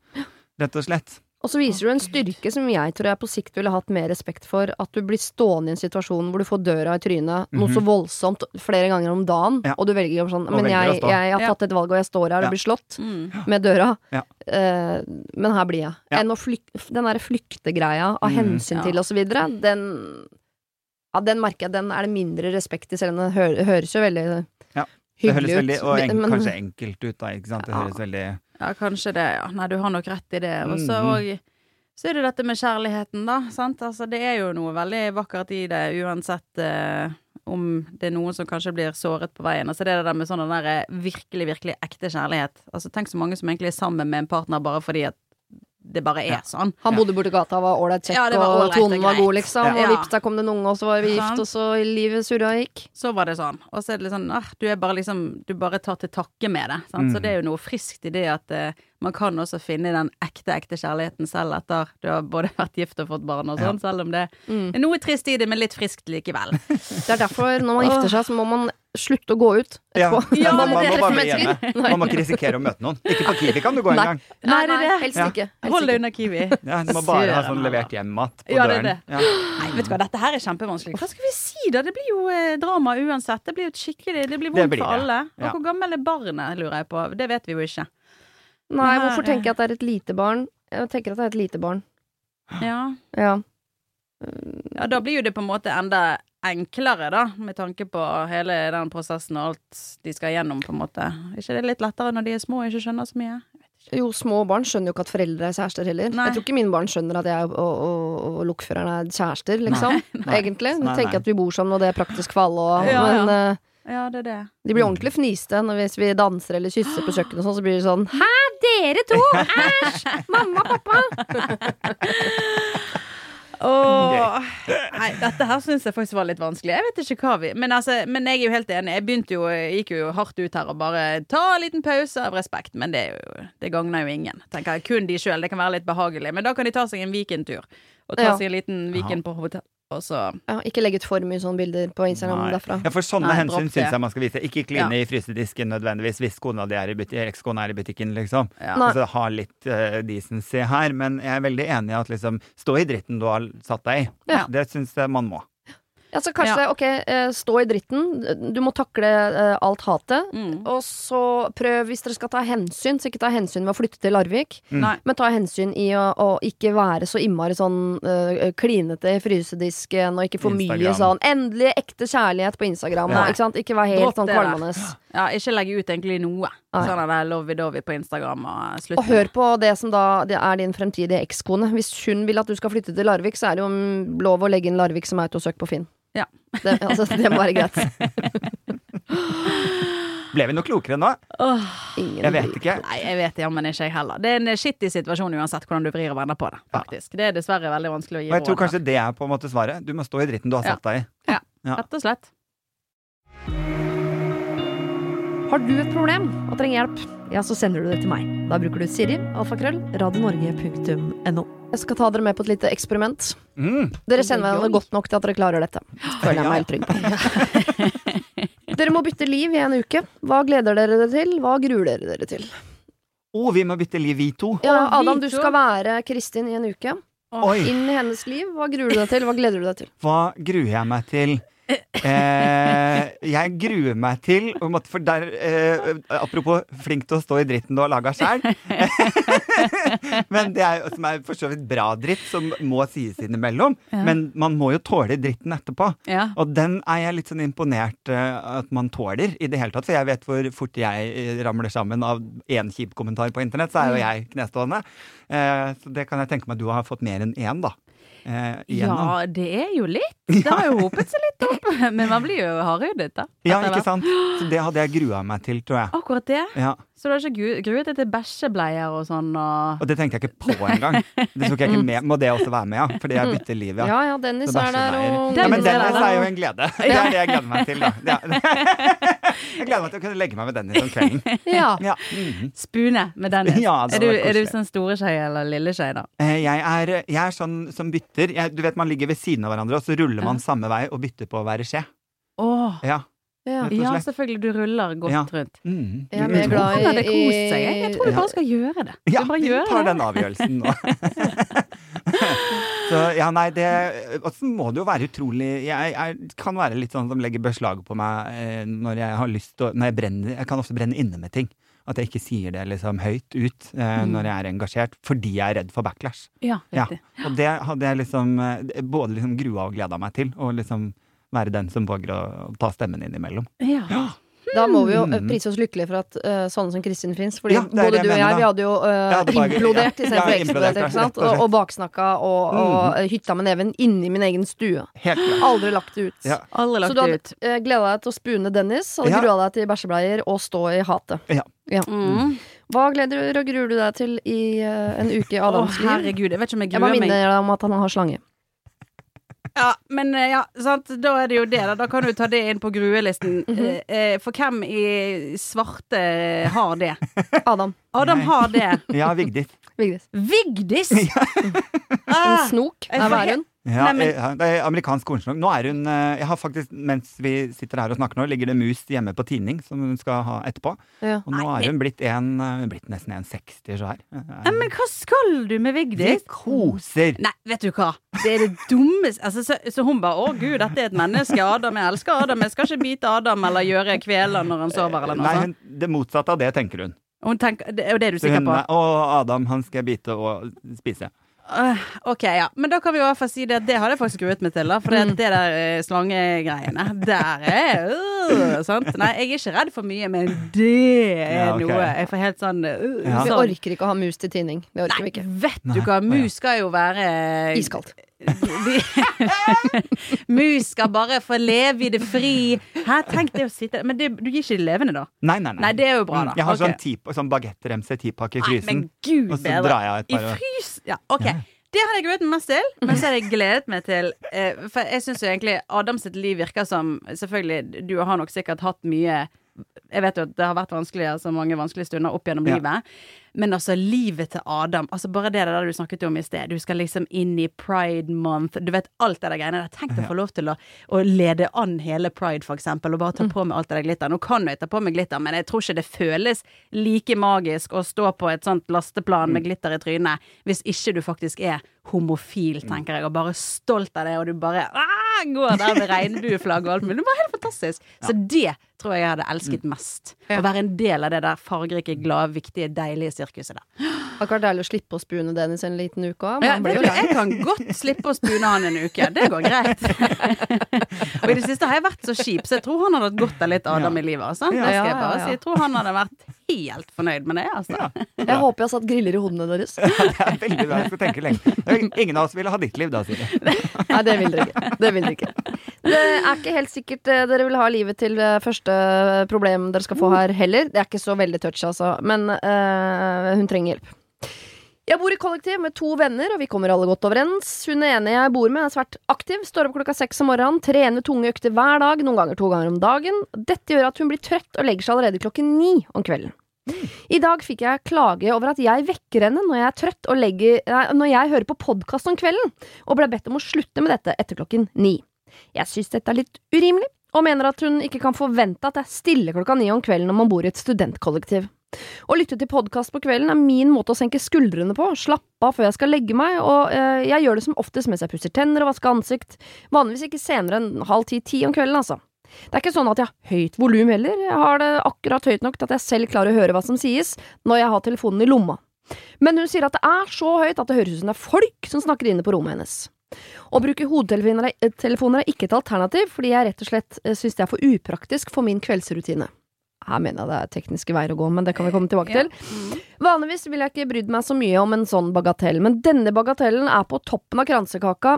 Rett og slett. Og så viser du en styrke som jeg tror jeg på sikt ville hatt mer respekt for. At du blir stående i en situasjon hvor du får døra i trynet noe så voldsomt flere ganger om dagen, Mhm. Ja. og du velger å sånn Men jeg, jeg har tatt et valg, og jeg står her Ja. og blir slått Mm. med døra. Ja. Eh, men her blir jeg. Ja. Enn å flykte, den derre flyktegreia av Mm. hensyn Ja. til og så videre, den Ja, den merker jeg, den er det mindre respekt i, selv om den hø høres jo veldig Ja. Det høres veldig, og en, men- kanskje enkelt ut, da. Ikke sant? Det Ja. høres veldig Ja, kanskje det, ja. Nei, du har nok rett i det. Og så mm -hmm. så er det dette med kjærligheten, da. Sant? Altså, det er jo noe veldig vakkert i det, uansett eh, om det er noen som kanskje blir såret på veien. Altså det er det der med sånn den der eh, virkelig, virkelig ekte kjærlighet. Altså tenk så mange som egentlig er sammen med en partner bare fordi at det bare er Ja. sånn. Han bodde borti gata, var ålreit kjekk, Ja, det var og tonen var god, liksom. Ja. Og vips, der kom det en unge, og så var vi gift, og så livet surra og gikk. Så var det sånn. Og så er det litt sånn ah, du er bare liksom Du bare tar til takke med det. Sant? Så Mm. det er jo noe friskt i det at uh, man kan også finne den ekte, ekte kjærligheten selv etter du har både (laughs) vært gift og fått barn og sånn, selv om det Mm. er noe trist i det, men litt friskt likevel. Det er derfor, når man gifter seg, så må man slutte å gå ut etterpå. ja, (laughs) Man man, må bare bli hjemme. Man må ikke risikere å møte noen. Ikke på Kiwi kan du gå engang. Nei, nei. Helst ikke. Helst Hold deg unna Kiwi. (laughs) Ja, du må bare ha sånn levert hjem-mat på Ja, det er døren. det. Ja. Nei, vet du hva, dette her er kjempevanskelig. Hva skal vi si da? Det blir jo eh, drama uansett. Det blir jo et skikkelig Det blir Det vondt blir for alle. Og hvor gammel er barnet, lurer jeg på. Det vet vi jo ikke. Nei, her hvorfor er- tenker jeg at det er et lite barn? Jeg tenker at det er et lite barn. Ja. Ja. ja, da blir jo det på en måte enda enklere, da, med tanke på hele den prosessen og alt de skal gjennom, på en måte. Er ikke det litt lettere når de er små og ikke skjønner så mye? Jo, små barn skjønner jo ikke at foreldre er kjærester heller. Nei. Jeg tror ikke mine barn skjønner at jeg og, og, og lokføreren er kjærester, liksom. (laughs) Nei. Egentlig. De tenker at vi bor sammen, og det er praktisk for alle, og, Ja, ja. men eh, Ja, det er det. de blir ordentlig fniste når hvis vi danser eller kysser på kjøkkenet og sånn, så blir det sånn (gasps) Hæ, dere to! Æsj! Mamma, og pappa! (laughs) Åh, nei, dette her syns jeg faktisk var litt vanskelig. Jeg vet ikke hva vi Men, altså, men jeg er jo helt enig. Jeg begynte jo, gikk jo hardt ut her og bare ta en liten pause av respekt. Men det, jo, det gagner jo ingen. Tenker jeg Kun de sjøl. Det kan være litt behagelig. Men da kan de ta seg en weekendtur. Og ta Ja. seg en liten weekend på hotell. Og så Ja, ikke legg ut for mye sånne bilder på Instagram Nei. derfra. Ja, for sånne Nei, hensyn syns jeg man skal vise. Ikke kline i frysedisken nødvendigvis hvis kona di er i butikken, ekskona er i butikken, liksom. ja. Altså, ha litt uh, decency her. Men jeg er veldig enig i at liksom stå i dritten du har satt deg i. Ja. Det syns jeg man må. Ja, så kanskje, ok, eh, stå i dritten. Du må takle eh, alt hatet. Mm. Og så prøv, hvis dere skal ta hensyn, så ikke ta hensyn ved å flytte til Larvik. Mm. Men ta hensyn i å, å ikke være så innmari sånn uh, klinete i frysedisken, og ikke for mye sånn endelig ekte kjærlighet på Instagram. Ja. Ikke, sant? ikke være helt Dropp sånn kvalmende. Ja, ikke legge ut egentlig noe. Sånn er det lovey-dovey på Instagram og. Og hør på det som da det er din fremtidige ekskone. Hvis hun vil at du skal flytte til Larvik, så er det jo mm, lov å legge inn Larvik som autosøk på Finn. Ja. Det, altså, det må være greit. (laughs) Ble vi noe klokere nå? Jeg vet ikke. Nei, jeg vet jammen ikke jeg heller. Det er en skittig situasjon uansett hvordan du vrir og vender på det. faktisk. Det er dessverre veldig vanskelig å gi råd. jeg tror kanskje det er på en måte svaret. Du må stå i dritten du har Ja. satt deg i. Ja, Ja. rett og slett. Har du et problem og trenger hjelp, ja, så sender du det til meg. Da bruker du Siri, alfakrøll, radionorge.no. Jeg skal ta dere med på et lite eksperiment. Mm. Dere kjenner hverandre godt nok til at dere klarer dette. (gasps) Føler jeg meg helt trygg på. (laughs) Dere må bytte liv i en uke. Hva gleder dere dere til? Hva gruer dere dere til? Å, vi må bytte liv, vi to. Ja, Adam, du skal være Kristin i en uke. Oi, Inn i hennes liv. Hva gruer du deg til? Hva gleder du deg til? hva gruer jeg meg til? Eh, jeg gruer meg til en For der, eh, apropos flink til å stå i dritten du har laga sjæl. (laughs) Men det er som er for så vidt bra dritt, som må sies innimellom. Ja. Men man må jo tåle dritten etterpå. Ja. Og den er jeg litt sånn imponert uh, at man tåler i det hele tatt. For jeg vet hvor fort jeg eh, ramler sammen av én kjip kommentar på internett, så er jo jeg knestående. Eh, så det kan jeg tenke meg du har fått mer enn én, da. Eh, ja, det er jo litt. (laughs) Det har jo hopet seg litt opp. Men man blir jo hardhudet, da. Ja, ikke sant? Så det hadde jeg grua meg til, tror jeg. Akkurat det. Ja, Så du har ikke gruet deg til bæsjebleier og sånn og Og det tenkte jeg ikke på engang. Det tok jeg ikke med. Må det også være med, ja? Fordi jeg bytter liv, ja. Ja ja, Dennis er der, og Ja, men Dennis er jo en glede. (laughs) Det er det jeg gleder meg til, da. (laughs) Ja. Jeg gleder meg til å kunne legge meg med Dennis om kvelden. Ja. Ja. mhm. spune med Dennis. Ja, er, du, er du sånn store skje eller lille skje, da? Eh, Jeg er, jeg er sånn som bytter. Jeg, du vet man ligger ved siden av hverandre, og så ruller man samme vei og bytter på å være skje. Åh. Ja. Ja. Ja, selvfølgelig. Du ruller godt Ja. rundt. Mm. Jeg er Du- mer du- glad Han hadde i- kost seg. Jeg, jeg tror du Ja. bare skal gjøre det. Ja, du bare vi tar det. den avgjørelsen nå. (laughs) så ja, nei, det Og så må det jo være utrolig Jeg, jeg kan være litt sånn som legger beslag på meg eh, når jeg har lyst til å Når jeg brenner Jeg kan ofte brenne inne med ting. At jeg ikke sier det liksom høyt ut eh, Mm. når jeg er engasjert, fordi jeg er redd for backlash. Ja, Ja. riktig. Og det hadde jeg liksom eh, både liksom grua og gleda meg til. Og liksom være den som våger å ta stemmen innimellom. Ja. Da må vi jo eh, Mm. prise oss lykkelige for at uh, sånne som Kristin fins. Fordi Ja, både du og jeg vi hadde jo uh, Jeg hadde bare- implodert ja, istedenfor ja, eksplodert, ikke sant? og Og, baksnakka og, og eh, hytta med neven inni min egen stue. Helt klart. Aldri lagt det ut. Ja. Aldri Så du hadde uh, gleda deg til å spune Dennis, og Ja. grua deg til bæsjebleier og stå i hatet. Mm. Hva gleder du og gruer du deg til i uh, en uke i Adams liv? herregud. Jeg vet ikke om jeg Jeg bare minner deg om at han har slange. (laughs) Ja, men eh, ja, sant. Da er det jo det, da. Da kan du ta det inn på gruelisten. Mm -hmm. eh, For hvem i svarte har det? Adam. Adam Nei. har det. (laughs) Ja, Vigdis. Vigdis. Vigdis! (laughs) En Ah, snok jeg er får Værund. Ja, Nei, men- eh, det er amerikansk kornsnok. Nå er hun eh, Jeg har faktisk, mens vi sitter her og snakker nå, ligger det mus hjemme på tinning som hun skal ha etterpå. Ja. Og nå Nei, er hun blitt, en, eh, hun er blitt nesten 1,60 så her. Nei, men hva skal du med Vi Vigdis? koser! Nei, vet du hva. Det er det dummeste altså, så, så hun bare 'Å gud, dette er et menneske. Adam, jeg elsker Adam. Jeg skal ikke bite Adam eller gjøre kveler når han sover', eller noe Nei, hun, det motsatte av det tenker hun. Hun tenker, det, er du Så sikker på? er, Å, Adam, han skal jeg bite og spise. Øh, ok, ja. Men da kan vi i hvert fall si det at det hadde jeg faktisk gruet meg til. da For det, Mm. det der eh, slangegreiene, der er uh, sant? Nei, jeg er ikke redd for mye, men det er Ja, okay. noe Jeg får helt sånn uh, Ja. Vi orker ikke å ha mus til tinning. Det orker Nei, vi ikke. vet du hva. Mus skal jo være Iskaldt. (laughs) Mus skal bare få leve i det fri. Her, tenk det å sitte Men det, du gir ikke de levende, da? Nei, nei, nei. Nei, det er jo bra, Mm, da. Jeg har okay. sånn, ti, sånn bagettremse tipakke i frysen. men gud Og så drar jeg et par par I frys... Ja, OK. Ja. Det hadde jeg gledet meg mest til, men så hadde jeg gledet meg til eh, For jeg syns jo egentlig Adam sitt liv virker som Selvfølgelig, du har nok sikkert hatt mye Jeg vet jo at det har vært vanskelig, så mange vanskelige stunder opp gjennom Ja. livet. Men altså, livet til Adam Altså bare det der du snakket om i sted. Du skal liksom inn i pride month. Du vet alt det der greiene der. Tenk å få lov til å, å lede an hele pride, for eksempel, og bare ta på meg alt det der glitter. Nå kan jeg ta på meg glitter, men jeg tror ikke det føles like magisk å stå på et sånt lasteplan med glitter i trynet hvis ikke du faktisk er homofil, tenker jeg, og bare stolt av det, og du bare ah, går der med regnbueflagg og alt mulig. Det var helt fantastisk. (laughs) Så det tror jeg jeg hadde elsket mest. Å være en del av det der fargerike, glade, viktige, deilige sirkuset der. Vært deilig å slippe å spune Dennis en liten uke òg. Ja, jeg kan godt slippe å spune han en uke. Det går greit. (laughs) og i det siste har jeg vært så kjip, så jeg tror han hadde hatt godt av litt Adam Ja. i livet. Altså. Det Ja, skal ja, jeg bare ja, ja. si. Jeg tror han hadde vært helt fornøyd med det. Altså. Jeg håper jeg har satt griller i hodene deres. Ja, det er veldig bra. Jeg skal tenke lenge. Ingen av oss ville ha ditt liv da, Siri. Nei, det vil dere ikke. Det vil dere ikke. Det er ikke helt sikkert eh, dere vil ha livet til eh, første problem dere skal få her heller. Det er ikke så veldig touch, altså. Men eh, hun trenger hjelp. Jeg bor i kollektiv med to venner, og vi kommer alle godt overens. Hun ene jeg bor med, er svært aktiv, står opp klokka seks om morgenen, trener tunge økter hver dag, noen ganger to ganger om dagen. Dette gjør at hun blir trøtt og legger seg allerede klokken ni om kvelden. I dag fikk jeg klage over at jeg vekker henne når jeg er trøtt og legger, når jeg hører på podkast om kvelden, og ble bedt om å slutte med dette etter klokken ni. Jeg syns dette er litt urimelig, og mener at hun ikke kan forvente at jeg stiller klokka ni om kvelden når man bor i et studentkollektiv. Å lytte til podkast på kvelden er min måte å senke skuldrene på, slappe av før jeg skal legge meg, og eh, jeg gjør det som oftest mens jeg pusser tenner og vasker ansikt, vanligvis ikke senere enn halv ti-ti om kvelden, altså. Det er ikke sånn at jeg har høyt volum heller, jeg har det akkurat høyt nok til at jeg selv klarer å høre hva som sies når jeg har telefonen i lomma. Men hun sier at det er så høyt at det høres ut som det er folk som snakker inne på rommet hennes. Å bruke hodetelefoner er- er ikke et alternativ, fordi jeg rett og slett synes det er for upraktisk for min kveldsrutine. Her mener jeg det er tekniske veier å gå, men det kan vi komme tilbake til. Vanligvis ville jeg ikke brydd meg så mye om en sånn bagatell, men denne bagatellen er på toppen av kransekaka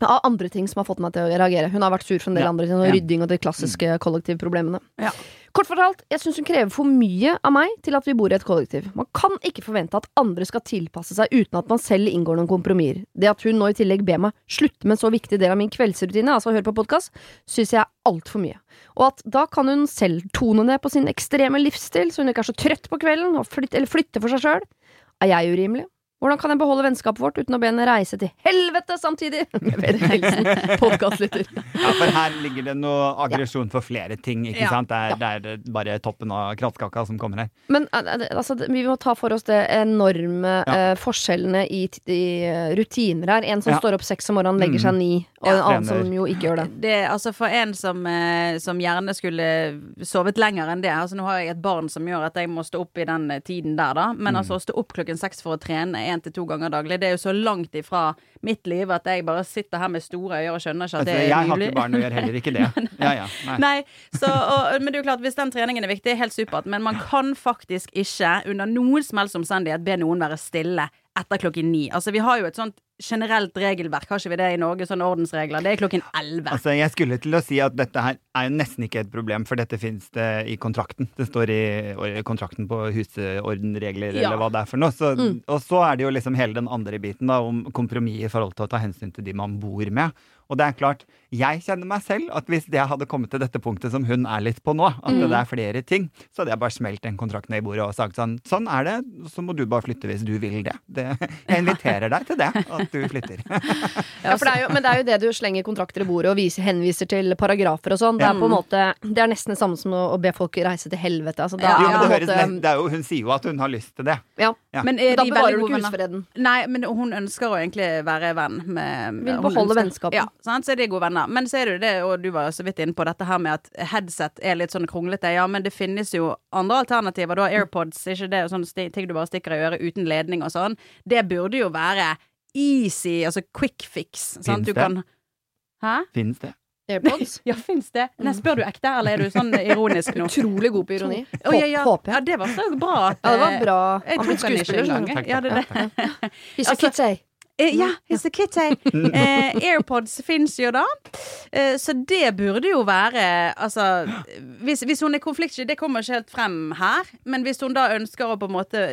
av andre ting som har fått meg til å reagere. Hun har vært sur for en del Ja. andre ting, og Ja. rydding og de klassiske kollektivproblemene. Ja. Kort fortalt, jeg syns hun krever for mye av meg til at vi bor i et kollektiv. Man kan ikke forvente at andre skal tilpasse seg uten at man selv inngår noen kompromisser. Det at hun nå i tillegg ber meg slutte med en så viktig del av min kveldsrutine, altså å høre på podkast, syns jeg er altfor mye. Og at da kan hun selv tone ned på sin ekstreme livsstil, så hun ikke er så trøtt på kvelden, og flytte, eller flytte for seg sjøl. Er jeg urimelig? Hvordan kan jeg beholde vennskapet vårt uten å be henne reise til helvete samtidig? (laughs) Med hilsen podkastlytter. Ja, for her ligger det noe aggresjon for flere ting, ikke Ja. sant? Det er, det er bare toppen av krattkaka som kommer her. Men eh, eh, altså, vi må ta for oss det enorme Ja. uh, forskjellene i, i eh, rutiner her. En som Ja. står opp seks om morgenen, legger Mm. seg ni, og Ja. en annen Trener. som jo ikke gjør det. Det, altså For en som, eh, som gjerne skulle sovet lenger enn det Altså Nå har jeg et barn som gjør at jeg må stå opp i den eh, tiden der, da. Men altså å stå opp klokken seks for å trene én til to ganger daglig, det er jo så langt ifra mitt liv at jeg bare sitter her med store øyne og skjønner ikke at Altså, det er mulig. jeg har ikke barn og gjør heller ikke det. (laughs) Ja, ja. Nei. Nei, så, og, men det er jo klart, hvis den treningen er viktig, helt supert. Men man kan faktisk ikke under noen som helst omstendighet be noen være stille etter klokken ni. Altså, vi har jo et sånt generelt regelverk, har ikke vi det i Norge? Sånne ordensregler. Det er klokken elleve. Altså, jeg skulle til å si at dette her er jo nesten ikke et problem, for dette finnes det i kontrakten. Det står i kontrakten på husordenregler, Ja. eller hva det er for noe. Så, Og så er det jo liksom hele den andre biten da, om kompromiss i forhold til å ta hensyn til de man bor med. Og det er klart, jeg kjenner meg selv at hvis det hadde kommet til dette punktet som hun er litt på nå, at det er flere ting, så hadde jeg bare smelt den kontrakten i bordet og sagt sånn Sånn er det, så må du bare flytte hvis du vil det. det jeg inviterer deg til det, at du flytter. (laughs) Ja, for det er jo, men det er jo det du slenger kontrakter i bordet og viser, henviser til paragrafer og sånn. Det er på en måte Det er nesten det samme som å, be folk reise til helvete. Altså, da Jo, er men det høres nest- det er jo, hun sier jo at hun har lyst til det. ja. Ja. Men er Da de bevarer veldig du gode ikke husfreden. Nei, men hun ønsker å egentlig være venn med Vil beholde vennskapet. Ja, sant? så er de gode venner. Men så er det jo det, og du var så vidt inne på dette her med at headset er litt sånn kronglete. Ja, men det finnes jo andre alternativer. Du har AirPods, ikke det sånne ting du bare stikker i øret uten ledning og sånn. Det burde jo være easy, altså quick fix. Sant? Finnes Du det? kan Hæ? Finnes det? AirPods. (laughs) Ja, fins det? Nei, spør du ekte, eller er du sånn ironisk nå? Utrolig god på ironi. Å, ja, ja. Ja, det var så bra. at, Ja, det var eh, bra. Jeg tok den ikke engang. Ja, det er det. (laughs) Altså- ja, it's a kitty. Eh, AirPods fins jo da. Eh, så det burde jo være Altså, hvis, hvis hun er konfliktsky, det kommer ikke helt frem her. Men hvis hun da ønsker å på en måte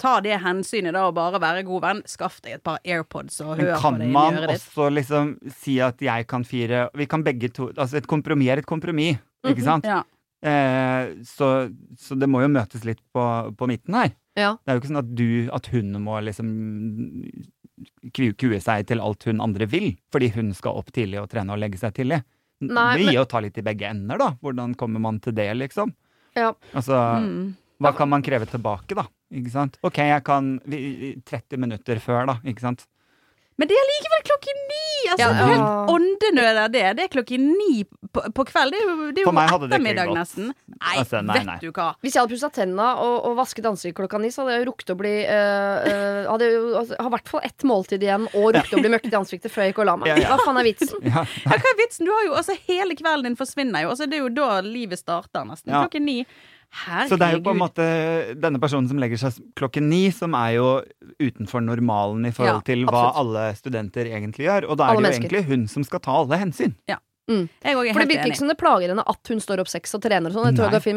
ta det hensynet da og bare være god venn, skaff deg et par AirPods og Men hør på kan det kan man også ditt. liksom si at jeg kan fire Vi kan begge to Altså, et kompromiss er et kompromiss, ikke sant? Ja. Eh, så, så det må jo møtes litt på, på midten her. Ja. Det er jo ikke sånn at du At hun må liksom kue, seg til alt hun andre vil, fordi hun skal opp tidlig og trene og legge seg tidlig. Nei, det men- å ta litt i begge ender, da. Hvordan kommer man til det, liksom? Ja. Altså, Mm. hva kan man kreve tilbake, da? Ikke sant? Ok, jeg kan 30 minutter før, da. Ikke sant? Men det er likevel klokken ni! Altså, Ja, Helt åndenød er det. Det er klokken ni på, på kveld. Det er jo, det er jo ettermiddag nesten. Nei, Altså, nei, vet du hva. Hvis jeg hadde pussa tenna og, og vasket ansiktet klokka ni, så hadde jeg rukket å bli eh, eh, Hadde jo altså, har i hvert fall ett måltid igjen og rukket å bli møkket i ansiktet før jeg gikk og la meg. Ja, ja. Hva faen er vitsen? (laughs) Ja. Ja, hva er vitsen? Du har jo, altså, hele kvelden din forsvinner jo. Altså, det er jo da livet starter, nesten. Ja. Klokken ni. Herregud. Så det er jo på en måte denne personen som legger seg klokken ni, som er jo utenfor normalen i forhold Ja, til hva absolutt. alle studenter egentlig gjør. Og da Alle er det jo mennesker. egentlig hun som skal ta alle hensyn. Jeg òg er For det virker ikke som det plager henne at hun står opp seks og trener og sånn.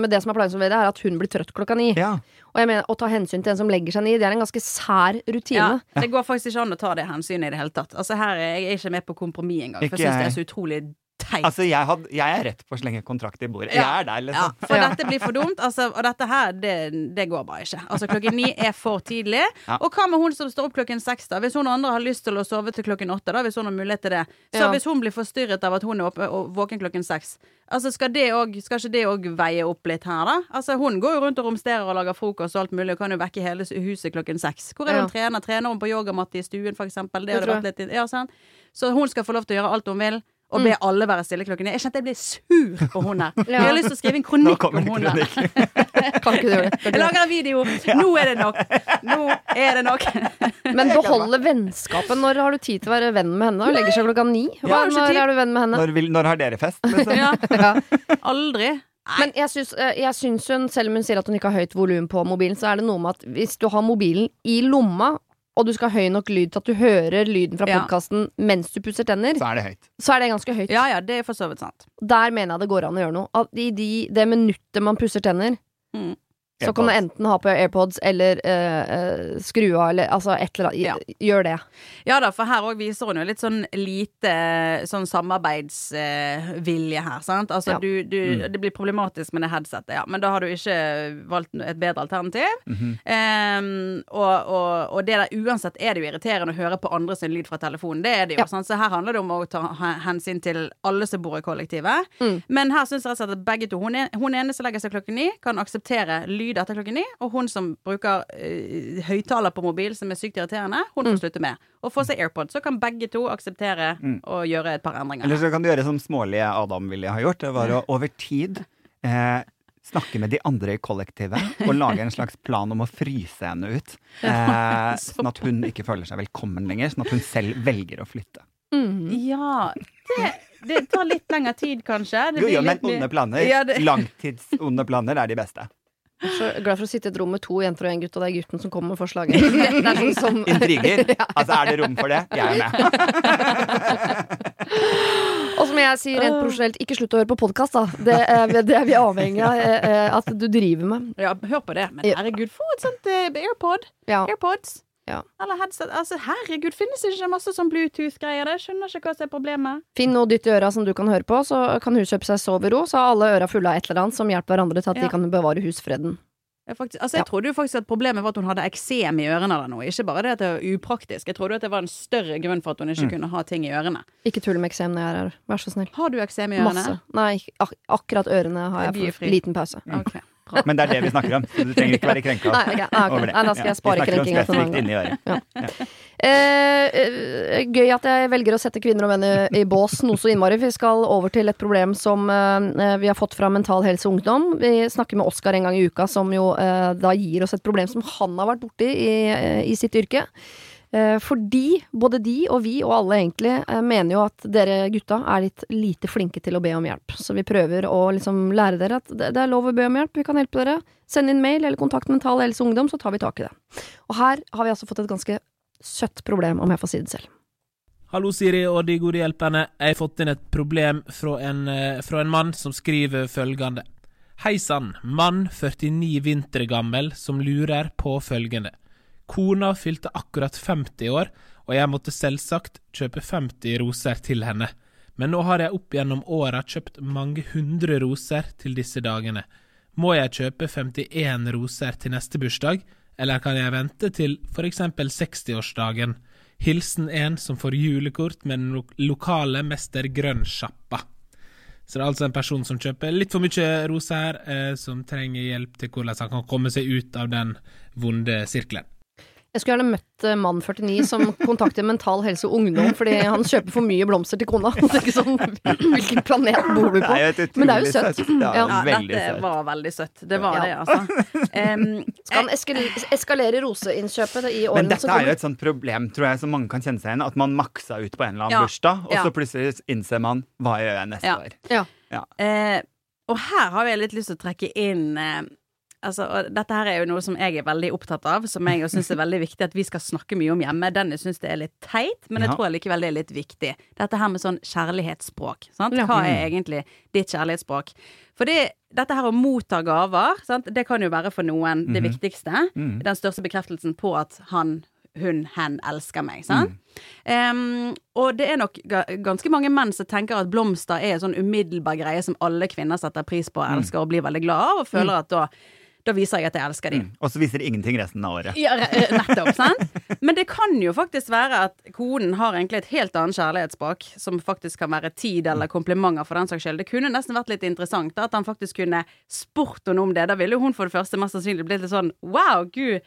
Det som er plagsomt ved det, er at hun blir trøtt klokka ni. Ja. Og jeg mener, å ta hensyn til en som legger seg ni, det er en ganske sær Ja, rutine. det går faktisk ikke an å ta det hensynet i det hele tatt. Altså her er Jeg ikke med på kompromiss engang, for jeg syns det er så utrolig teit. Altså, jeg, had, jeg er rett på å slenge kontrakt i bordet. Ja. Jeg er der, Ja, liksom. for dette blir for dumt. Altså, og dette her, det, det går bare ikke. Altså, klokken ni er for tidlig. Ja. Og hva med hun som står opp klokken seks, da? Hvis hun andre har lyst til å sove til klokken åtte, da, hvis hun har mulighet til det. Så Ja. hvis hun blir forstyrret av at hun er oppe og våken klokken seks, altså skal, det også, skal ikke det òg veie opp litt her, da? Altså, hun går jo rundt og romsterer og lager frokost og alt mulig, og kan jo vekke hele huset klokken seks. Hvor er det hun trener? Trener hun på yogamatte i stuen, for eksempel? Det Det hadde vært litt Ja, sant? Så hun skal få lov til å gjøre alt hun vil. Og Mm. be alle være stille klokken ni. Jeg kjente jeg ble sur på hun her. Ja. Jeg har lyst til å skrive en kronikk om hun her. (laughs) Kan ikke du gjøre det? Jeg lager en video. Nå er det nok! Nå er det nok. (laughs) Men beholde vennskapet. Når har du tid til å være venn med henne? Hun legger seg klokka ni. Hva, har du ikke tid? når er du venn med henne? Når, vil, når har dere fest? Liksom? (laughs) Ja, Ja. aldri. Men jeg syns, eh, jeg syns hun, selv om hun sier at hun ikke har høyt volum på mobilen, så er det noe med at hvis du har mobilen i lomma, og du skal ha høy nok lyd til at du hører lyden fra Ja. podkasten mens du pusser tenner, Så er det høyt. så er det ganske høyt. Ja ja, det er for så vidt sant. Der mener jeg det går an å gjøre noe. At I de, det minuttet man pusser tenner, Mm. Så kan du enten ha på AirPods eller eh, eh, skru av, eller altså et eller annet. Ja. Gjør det. Ja da, for her òg viser hun jo litt sånn lite sånn samarbeidsvilje her, sant. Altså Ja. du, du Mm. Det blir problematisk med det headsetet, ja. Men da har du ikke valgt et bedre alternativ. Mm -hmm. um, og, og, og det der uansett er det jo irriterende å høre på andre sin lyd fra telefonen. Det er det jo. Ja. Sant? Så her handler det om å ta hensyn til alle som bor i kollektivet. Mm. Men her syns jeg rett og slett at begge to Hun, er, hun ene som legger seg klokken ni, kan akseptere lyd etter klokken ni. Og hun som bruker uh, høyttaler på mobil, som er sykt irriterende, hun får Mm. slutte med. Og få seg AirPod. Så kan begge to akseptere Mm. å gjøre et par endringer. Eller så kan du gjøre som smålige Adam ville ha gjort. Det var å over tid eh, snakke med de andre i kollektivet og lage en slags plan om å fryse henne ut. (laughs) Eh, sånn at hun ikke føler seg velkommen lenger, sånn at hun selv velger å flytte. Mm. Ja, det, det tar litt lengre tid, kanskje. Det Jo, jo, men onde planer, Ja, det- langtidsonde planer, er de beste. Så glad for å sitte i et rom med to jenter og en gutt, og det er gutten som kommer med forslaget. (laughs) Det sånn som Intriger. (laughs) Altså, er det rom for det? Jeg er med. (laughs) Og som jeg sier rent profesjonelt, ikke slutt å høre på podkast, da. Det er, det er vi avhengig av eh, eh, at du driver med. Ja, hør på det. Men herregud, få et sånt uh, AirPod. Ja. AirPods. Ja. Eller headset. Altså, herregud, finnes det ikke masse sånn Bluetooth-greier? Jeg skjønner ikke hva som er problemet. Finn noe dytt i øra som du kan høre på, så kan hun kjøpe seg sovero. Så har alle øra fulle av et eller annet som hjelper hverandre til at Ja. de kan bevare husfreden. Jeg, faktisk, altså, jeg Ja. trodde jo faktisk at problemet var at hun hadde eksem i ørene eller noe. Ikke bare det at det var upraktisk. Jeg trodde at det var en større grunn for at hun ikke Mm. kunne ha ting i ørene. Ikke tull med eksem når jeg er her, vær så snill. Har du eksem i ørene? Masse. Nei, ak akkurat ørene har jeg for liten pause. Ok, bra. Men det er det vi snakker om, så du trenger ikke være (laughs) krenka Nei, okay. nei, ok. over det. nei, da skal jeg spare krenkinga til en spesifikt annen gang. inni øret. Eh, eh, gøy at jeg velger å sette kvinner og menn i, i bås noe så innmari. Vi skal over til et problem som eh, vi har fått fra Mental Helse Ungdom. Vi snakker med Oskar en gang i uka, som jo eh, da gir oss et problem som han har vært borti i, eh, i sitt yrke. Eh, fordi både de og vi og alle egentlig eh, mener jo at dere gutta er litt lite flinke til å be om hjelp. Så vi prøver å liksom lære dere at det, er lov å be om hjelp, vi kan hjelpe dere. Send inn mail eller kontakt Mental Helse Ungdom, så tar vi tak i det. Og her har vi altså fått et ganske søtt problem, om jeg får si det selv. Hallo, Siri og de gode hjelperne. Jeg har fått inn et problem fra en, eh, fra en mann som skriver følgende. Hei sann, mann 49 vintre gammel som lurer på følgende. Kona fylte akkurat 50 år, og jeg måtte selvsagt kjøpe 50 roser til henne. Men nå har jeg opp gjennom åra kjøpt mange hundre roser til disse dagene. Må jeg kjøpe 51 roser til neste bursdag, eller kan jeg vente til for eksempel 60-årsdagen? Hilsen en som får julekort med den lokale Mester Grønn-sjappa. Så det er altså en person som kjøper litt for mye roser eh, som trenger hjelp til hvordan han kan komme seg ut av den vonde sirkelen. Jeg skulle gjerne møtt eh, mann 49 som kontakter Mental Helse og Ungdom fordi han kjøper for mye blomster til kona. (laughs) Det er ikke sånn, Hvilken planet bor du på? Men det er jo søtt. Ja, Ja. Ja, dette søtt. var veldig søtt. Det var Ja. det, altså. Um, (laughs) Skal han eskalere roseinnkjøpet i Men årene dette er jo et sånt problem tror jeg, som mange kan kjenne seg igjen. At man maksa ut på en eller annen Ja. bursdag, og Ja. så plutselig innser man hva gjør jeg neste Ja. år. Eh, og her har jeg litt lyst til å trekke inn eh, Altså, og dette her er jo noe som jeg er veldig opptatt av, som jeg syns er veldig viktig at vi skal snakke mye om hjemme. Dennis syns det er litt teit, men jeg Ja. tror likevel det er litt viktig. Dette her med sånn kjærlighetsspråk. Sant? Hva er Mm. egentlig ditt kjærlighetsspråk? For dette her å motta gaver, sant? det kan jo være for noen det Mhm. viktigste. Mm. Den største bekreftelsen på at han hun, hen elsker meg. Sant? Em, og det er nok ganske mange menn som tenker at blomster er en sånn umiddelbar greie som alle kvinner setter pris på og elsker og blir veldig glad av, og føler at da, da viser jeg at jeg elsker dem. Mm. Og så viser det ingenting resten av året. Ja, nettopp, (laughs) sant? Men det kan jo faktisk være at konen har egentlig et helt annet kjærlighetsspråk, som faktisk kan være tid eller komplimenter for den saks skyld. Det kunne nesten vært litt interessant da, at han faktisk kunne spurt henne om det. Da ville jo hun for det første mest sannsynlig blitt litt sånn wow, gud.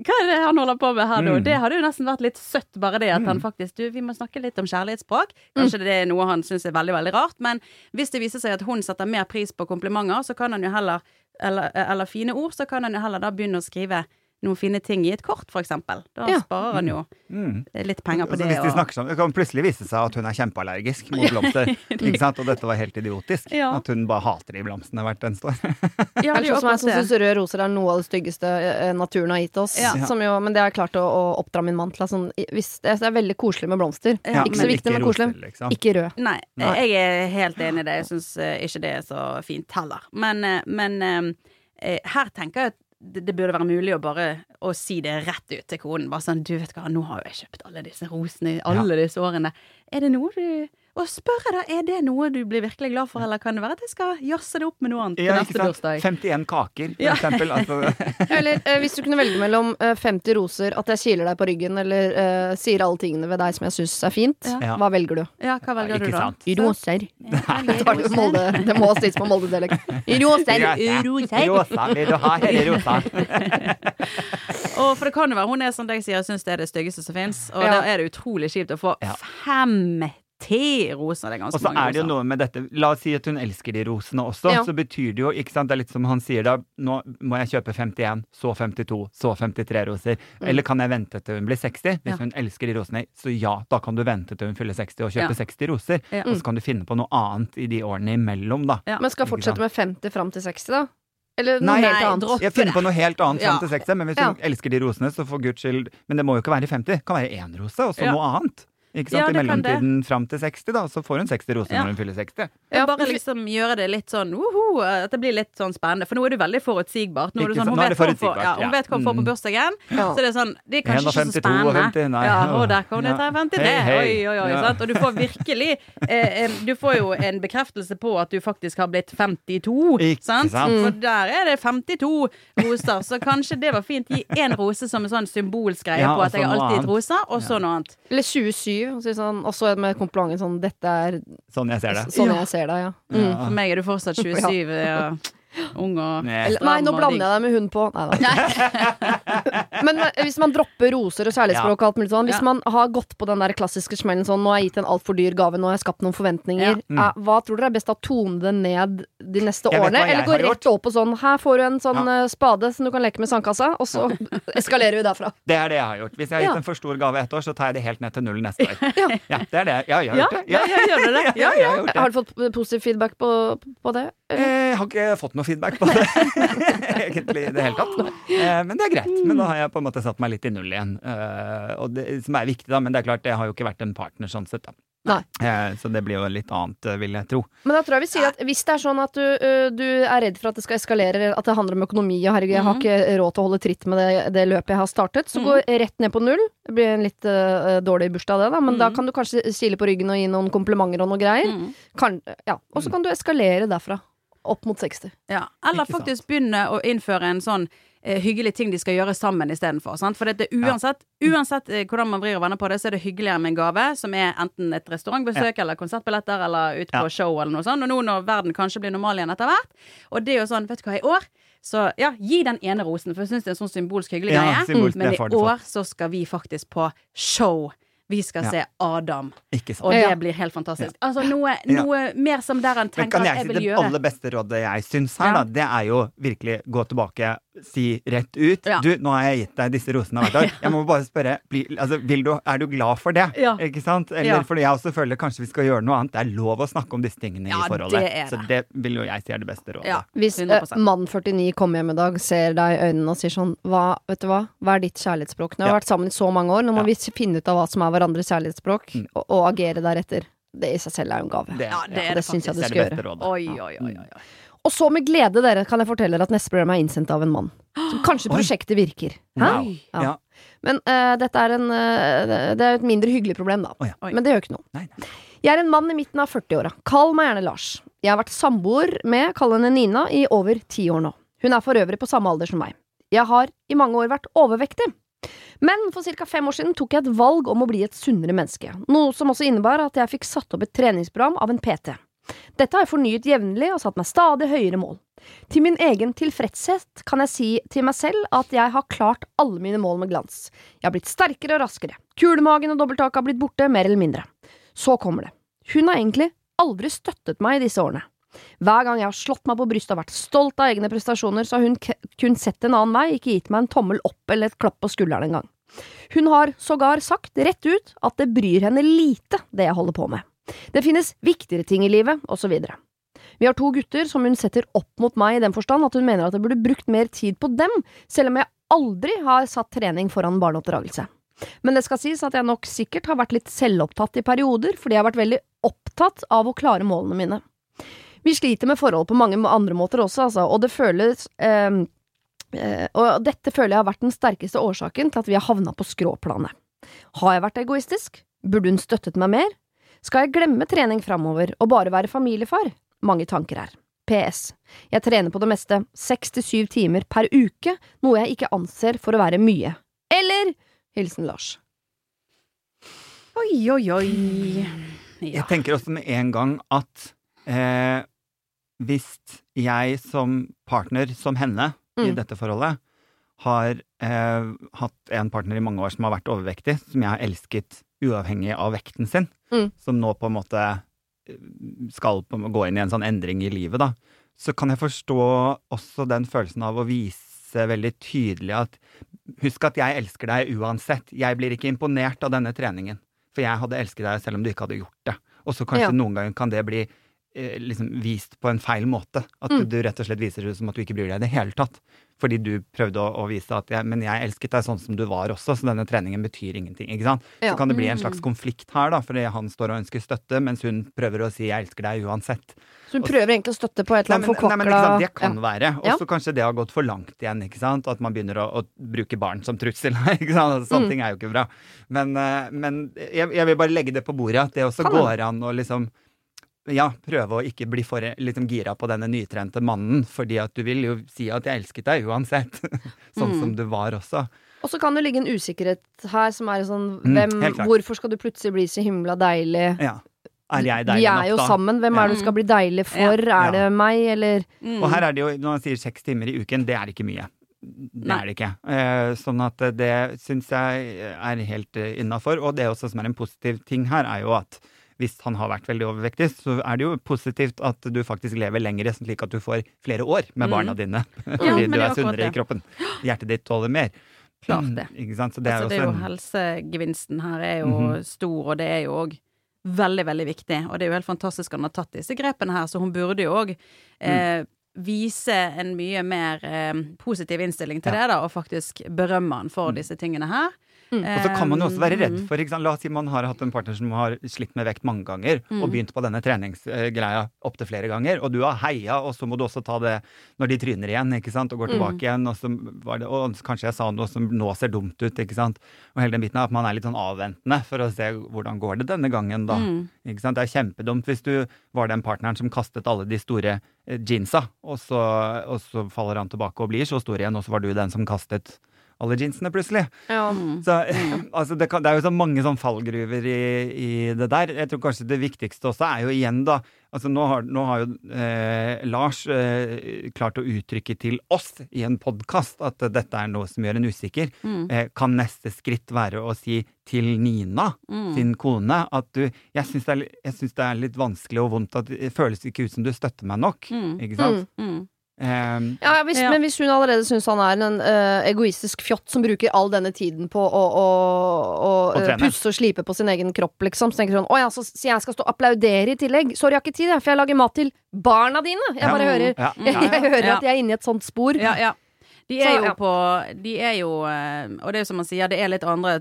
Hva er det han holder på med her nå? Mm. Det hadde jo nesten vært litt søtt, bare det at han faktisk Du, vi må snakke litt om kjærlighetsspråk. Kanskje det er noe han syns er veldig, veldig rart, men hvis det viser seg at hun setter mer pris på komplimenter, så kan han jo heller eller, eller fine ord, så kan han jo heller da begynne å skrive noen fine ting i et kort, for eksempel. Da Ja. sparer han jo Mm. litt penger på Altså, det. hvis de og- snakker sånn, Det kan plutselig vise seg at hun er kjempeallergisk mot (laughs) blomster. ikke sant? Og dette var helt idiotisk. Ja. At hun bare hater de blomstene hvert eneste år. (laughs) Ja, det er Eller sånn som jeg som syns røde roser er noe av det styggeste eh, naturen har gitt oss. Ja. Som jo, men det har jeg klart å, å oppdra min mann til. Sånn, hvis, det er veldig koselig med blomster. Ja, ikke så viktig, men koselig. liksom. Ikke rød. Nei, Nei. jeg er helt enig i det. Jeg syns ikke det er så fint heller. Men, eh, men eh, eh, her tenker jeg at det, det burde være mulig å bare å si det rett ut til konen. Bare sånn, du vet hva, nå har jo jeg kjøpt alle disse rosene i alle disse årene. Er det noe du og spør jeg da, Er det noe du blir virkelig glad for, eller kan det være at jeg skal jazze det opp med noe annet? Ja, neste ikke sant? 51 kaker, for ja. eksempel. Altså. (laughs) eller eh, hvis du kunne velge mellom eh, 50 roser, at jeg kiler deg på ryggen, eller eh, sier alle tingene ved deg som jeg syns er fint, ja. hva velger du? Ja, hva velger du da? Sant. Roser. (laughs) Molde, det må stilles på Molde-dialekt. Roser, (laughs) roser. Rosa, vil du ha hele rosa? og for det kan jo være hun er som deg sier, syns det er det styggeste som fins, og da er det utrolig kjipt å få 50 te roser. Det er ganske Og så mange er det jo noe med dette La oss si at hun elsker de rosene også, Ja. så betyr det jo ikke sant, Det er litt som han sier da Nå må jeg kjøpe 51, så 52, så 53 roser. Eller kan jeg vente til hun blir 60? Hvis Mm. Ja. hun elsker de rosene, så ja, da kan du vente til hun fyller 60 og kjøpe Ja. 60 roser. Ja. Og så kan du finne på noe annet i de årene imellom, da. Ja. Men skal fortsette med 50 fram til 60, da? Eller noe Nei, helt annet? Jeg finner på noe helt annet Ja. fram til 60, men hvis hun elsker de rosene, så for guds skyld Men det må jo ikke være 50, det kan være én rose, og så Ja. noe annet. Ikke Ja, sant? I det kan det. mellomtiden fram til 60, da, så får hun 60 roser Ja. når hun fyller 60. Ja, Ja, bare liksom gjøre det litt sånn woho, at det blir litt sånn spennende. For nå er det veldig forutsigbart. Nå er det sånn, hun Nå er vet det hva forutsigbart, ja, hun ja. vet hva hun får på Mm. bursdagen. Ja. Så det er sånn Det er kanskje ikke så spennende. 50, nei. Ja, og der kom det Ja. 53. Hei, hei. Oi, oi, oi. Ja. Sant? Og du får virkelig eh, en, Du får jo en bekreftelse på at du faktisk har blitt 52. Ikke sant? sant? For der er det 52 roser, så kanskje det var fint. Gi én rose som en sånn symbolsk greie Ja, på at jeg har alltid gitt roser, og så noe annet. Eller 27, og så sånn, også med komplimenten sånn 'Dette er Sånn jeg ser det. sånn Ja. jeg ser deg', ja. Mm. For meg er du fortsatt 27, (laughs) ja. Ung og Nei. Eller, nei, nå blander jeg deg med hund på. Nei da. (laughs) Men eh, hvis man dropper roser og kjærlighetsspråk og alt mulig sånn, hvis man har gått på den der klassiske smellen sånn 'Nå har jeg gitt en altfor dyr gave, nå har jeg skapt noen forventninger', Ja. Mm. eh, hva tror dere er best å tone det ned de neste Jeg årene? Eller gå rett opp og sånn 'Her får du en sånn Ja. eh, spade som du kan leke med sandkassa', og så (laughs) eskalerer vi derfra. Det er det jeg har gjort. Hvis jeg har gitt Ja. en for stor gave ett år, så tar jeg det helt ned til null neste år. (laughs) Ja. Ja, det er det. Ja, jeg har gjort det. har gjort det. Har du fått positiv feedback på, på det? Eller? Eh, Jeg har ikke fått noe feedback på det, (laughs) egentlig, i det hele tatt. Eh, Men det er greit. Men da har jeg på en måte satt meg litt i null igjen. Eh, Og det, som er viktig, da. Men det er klart, det har jo ikke vært en partner sånn sett, da. Nei. Eh, Så det blir jo litt annet, eh, vil jeg tro. Men da tror jeg vi sier at hvis det er sånn at du, du er redd for at det skal eskalere, at det handler om økonomi, og herregud, jeg har Mhm. ikke råd til å holde tritt med det, det løpet jeg har startet, så Mhm. gå rett ned på null. Det blir en litt uh, dårlig bursdag, det, da, men da Mhm. kan du kanskje kile på ryggen og gi noen komplimenter og noe greier. Mm. Kan, ja. Og så kan du eskalere derfra. Opp mot 60. Ja, eller Ikke sant. faktisk begynne å innføre en sånn eh, hyggelig ting de skal gjøre sammen istedenfor. sant? For dette, uansett, uansett eh, hvordan man vrir og vender på det, så er det hyggeligere med en gave som er enten et restaurantbesøk eller konsertbilletter eller ut på Ja. show eller noe sånt. Og nå når verden kanskje blir normal igjen etter hvert. Og det er jo sånn, vet du hva, i år så ja, gi den ene rosen, for jeg syns det er en sånn symbolsk hyggelig Ja, greie. symbolsk, Men i år så skal vi faktisk på show. Vi skal Ja. se Adam, Ikke sant. og det Ja. blir helt fantastisk. Altså noe, noe mer som der han tenker at jeg jeg si det aller beste rådet jeg syns her, Ja. da, det er jo virkelig gå tilbake, si rett ut. Ja. Du, nå har jeg gitt deg disse rosene hvert år. (laughs) Jeg må bare spørre, bli, altså, vil du, er du glad for det? Ja. Ikke sant? Eller Ja. fordi jeg også føler kanskje vi skal gjøre noe annet. Det er lov å snakke om disse tingene Ja, i forholdet. det er det. Så det vil jo jeg si er det beste rådet. Ja. Hvis 100%. mann 49 kommer hjem i dag, ser deg i øynene og sier sånn hva, Vet du hva, hva er ditt kjærlighetsspråk? Nå har vi Ja. vært sammen i så mange år, nå må Ja. vi finne ut av hva som er hverandres kjærlighetsspråk, Mm. og, og agere deretter. Det i seg selv er jo en gave. Det, Ja, det er det det syns jeg du skal gjøre. Oi, oi, oi, oi. oi. Og så med glede dere kan jeg fortelle dere at neste program er innsendt av en mann. Så kanskje (gasps) prosjektet virker. Wow. Ja. Ja. Men uh, dette er, en, uh, det er et mindre hyggelig problem, da. Oh, ja. Men det gjør ikke noe. Nei, nei. Jeg er en mann i midten av 40-åra. Kall meg gjerne Lars. Jeg har vært samboer med, kall henne Nina, i over ti år nå. Hun er for øvrig på samme alder som meg. Jeg har i mange år vært overvektig. Men for ca. fem år siden tok jeg et valg om å bli et sunnere menneske, noe som også innebar at jeg fikk satt opp et treningsprogram av en PT. Dette har jeg fornyet jevnlig og satt meg stadig høyere mål. Til min egen tilfredshet kan jeg si til meg selv at jeg har klart alle mine mål med glans. Jeg har blitt sterkere og raskere. Kulemagen og dobbelttaket har blitt borte, mer eller mindre. Så kommer det. Hun har egentlig aldri støttet meg i disse årene. Hver gang jeg har slått meg på brystet og vært stolt av egne prestasjoner, så har hun kun sett en annen vei, ikke gitt meg en tommel opp eller et klapp på skulderen engang. Hun har sågar sagt rett ut at det bryr henne lite, det jeg holder på med. Det finnes viktigere ting i livet, osv. Vi har to gutter som hun setter opp mot meg i den forstand at hun mener at jeg burde brukt mer tid på dem, selv om jeg aldri har satt trening foran barneoppdragelse. Men det skal sies at jeg nok sikkert har vært litt selvopptatt i perioder, fordi jeg har vært veldig opptatt av å klare målene mine. Vi sliter med forhold på mange andre måter også, altså, og det føles eh, eh, Og dette føler jeg har vært den sterkeste årsaken til at vi har havna på skråplanet. Har jeg vært egoistisk? Burde hun støttet meg mer? Skal jeg glemme trening framover og bare være familiefar? Mange tanker her. PS. Jeg trener på det meste, seks til syv timer per uke, noe jeg ikke anser for å være mye. Eller Hilsen Lars. Oi, oi, oi. Ja. Jeg tenker også med en gang at eh, hvis jeg som partner, som henne, i Mm. dette forholdet, har eh, hatt en partner i mange år som har vært overvektig, som jeg har elsket uavhengig av vekten sin, Mm. som nå på en måte eh, skal på, gå inn i en sånn endring i livet, da, så kan jeg forstå også den følelsen av å vise veldig tydelig at Husk at jeg elsker deg uansett. Jeg blir ikke imponert av denne treningen. For jeg hadde elsket deg selv om du ikke hadde gjort det. Og så kanskje Ja. noen ganger kan det bli liksom vist på en feil måte. At Mm. du rett og slett viser det som at du ikke bryr deg i det hele tatt. Fordi du prøvde å, å vise at jeg, men jeg elsket deg sånn som du var også, så denne treningen betyr ingenting. ikke sant? Ja. Så kan det bli en slags Mm. konflikt her, da, fordi han står og ønsker støtte, mens hun prøver å si 'jeg elsker deg uansett'. Så hun prøver egentlig å støtte på et eller Nei, annet men, nei, men forkvakla sant, Det kan være. Og Ja. så kanskje det har gått for langt igjen. ikke sant? At man begynner å, å bruke barn som trussel. (laughs) ikke sant? Altså, Sånne Mm. ting er jo ikke bra. Men, eh, men jeg, jeg vil bare legge det på bordet, at det også Kan går an å liksom ja, prøve å ikke bli for liksom, gira på denne nytrente mannen, fordi at du vil jo si at 'jeg elsket deg uansett'. (laughs) sånn Mm. som du var også. Og så kan det ligge en usikkerhet her som er sånn Mm, hvem. Hvorfor skal du plutselig bli så himla deilig? Ja. Er jeg deilig nok, da? Vi er jo nok, sammen. Hvem er det du skal bli deilig for? Ja. Er det meg, eller Mm. Og her er det jo, når man sier seks timer i uken, det er ikke mye. Det Nei. er det ikke. Eh, sånn at eh, det syns jeg er helt uh, innafor. Og det også som er en positiv ting her, er jo at hvis han har vært veldig overvektig, så er det jo positivt at du faktisk lever lenger, slik at du får flere år med Mm. barna dine. (laughs) Mm. Fordi ja, du er er sunnere i kroppen. Hjertet ditt tåler mer. Klart det. Ikke sant? Så det altså, det er jo en helsegevinsten her er jo Mhm. stor, og det er jo òg veldig, veldig viktig. Og det er jo helt fantastisk at han har tatt disse grepene her, så hun burde jo òg eh, vise en mye mer eh, positiv innstilling til Ja. det, da, og faktisk berømme han for Mm. disse tingene her. Mm. Og så kan man jo også være redd Mm. for sant? La oss si man har hatt en partner som har slitt med vekt mange ganger, og Mm. begynt på denne treningsgreia opptil flere ganger, og du har heia, og så må du også ta det når de tryner igjen, ikke sant, og går tilbake Mm. igjen, og så var det Og kanskje jeg sa noe som nå ser dumt ut, ikke sant, og hele den biten av at man er litt sånn avventende for å se hvordan går det denne gangen, da. Ikke sant? Det er kjempedumt hvis du var den partneren som kastet alle de store eh, jeansa, og så, og så faller han tilbake og blir så stor igjen, og så var du den som kastet alle jeansene plutselig. ja. Mm. Så (laughs) altså, det, kan, det er jo så mange sånn fallgruver i, i det der. Jeg tror kanskje det viktigste også er jo igjen, da Altså nå har, nå har jo eh, Lars eh, klart å uttrykke til oss i en podkast at dette er noe som gjør en usikker. Mm. Eh, kan neste skritt være å si til Nina, Mm. sin kone, at du Jeg syns det, er jeg syns det er litt vanskelig og vondt at det føles ikke ut som du støtter meg nok. Mm. Ikke sant? Mm. Eh, Ja, hvis, Ja. Men hvis hun allerede syns han er en uh, egoistisk fjott som bruker all denne tiden på å, å, å, Å eh, pusse og slipe på sin egen kropp, liksom, så tenker hun å ja, så, så jeg skal stå og applaudere i tillegg. Sorry, jeg har ikke tid, for jeg lager mat til barna dine. Jeg Ja. bare hører, ja, (laughs) jeg, ja, ja. hører Ja. at jeg er inne i et sånt spor. Ja, ja. De Så, er jo ja. på De er jo eh, Og det er jo som man sier, det er litt andre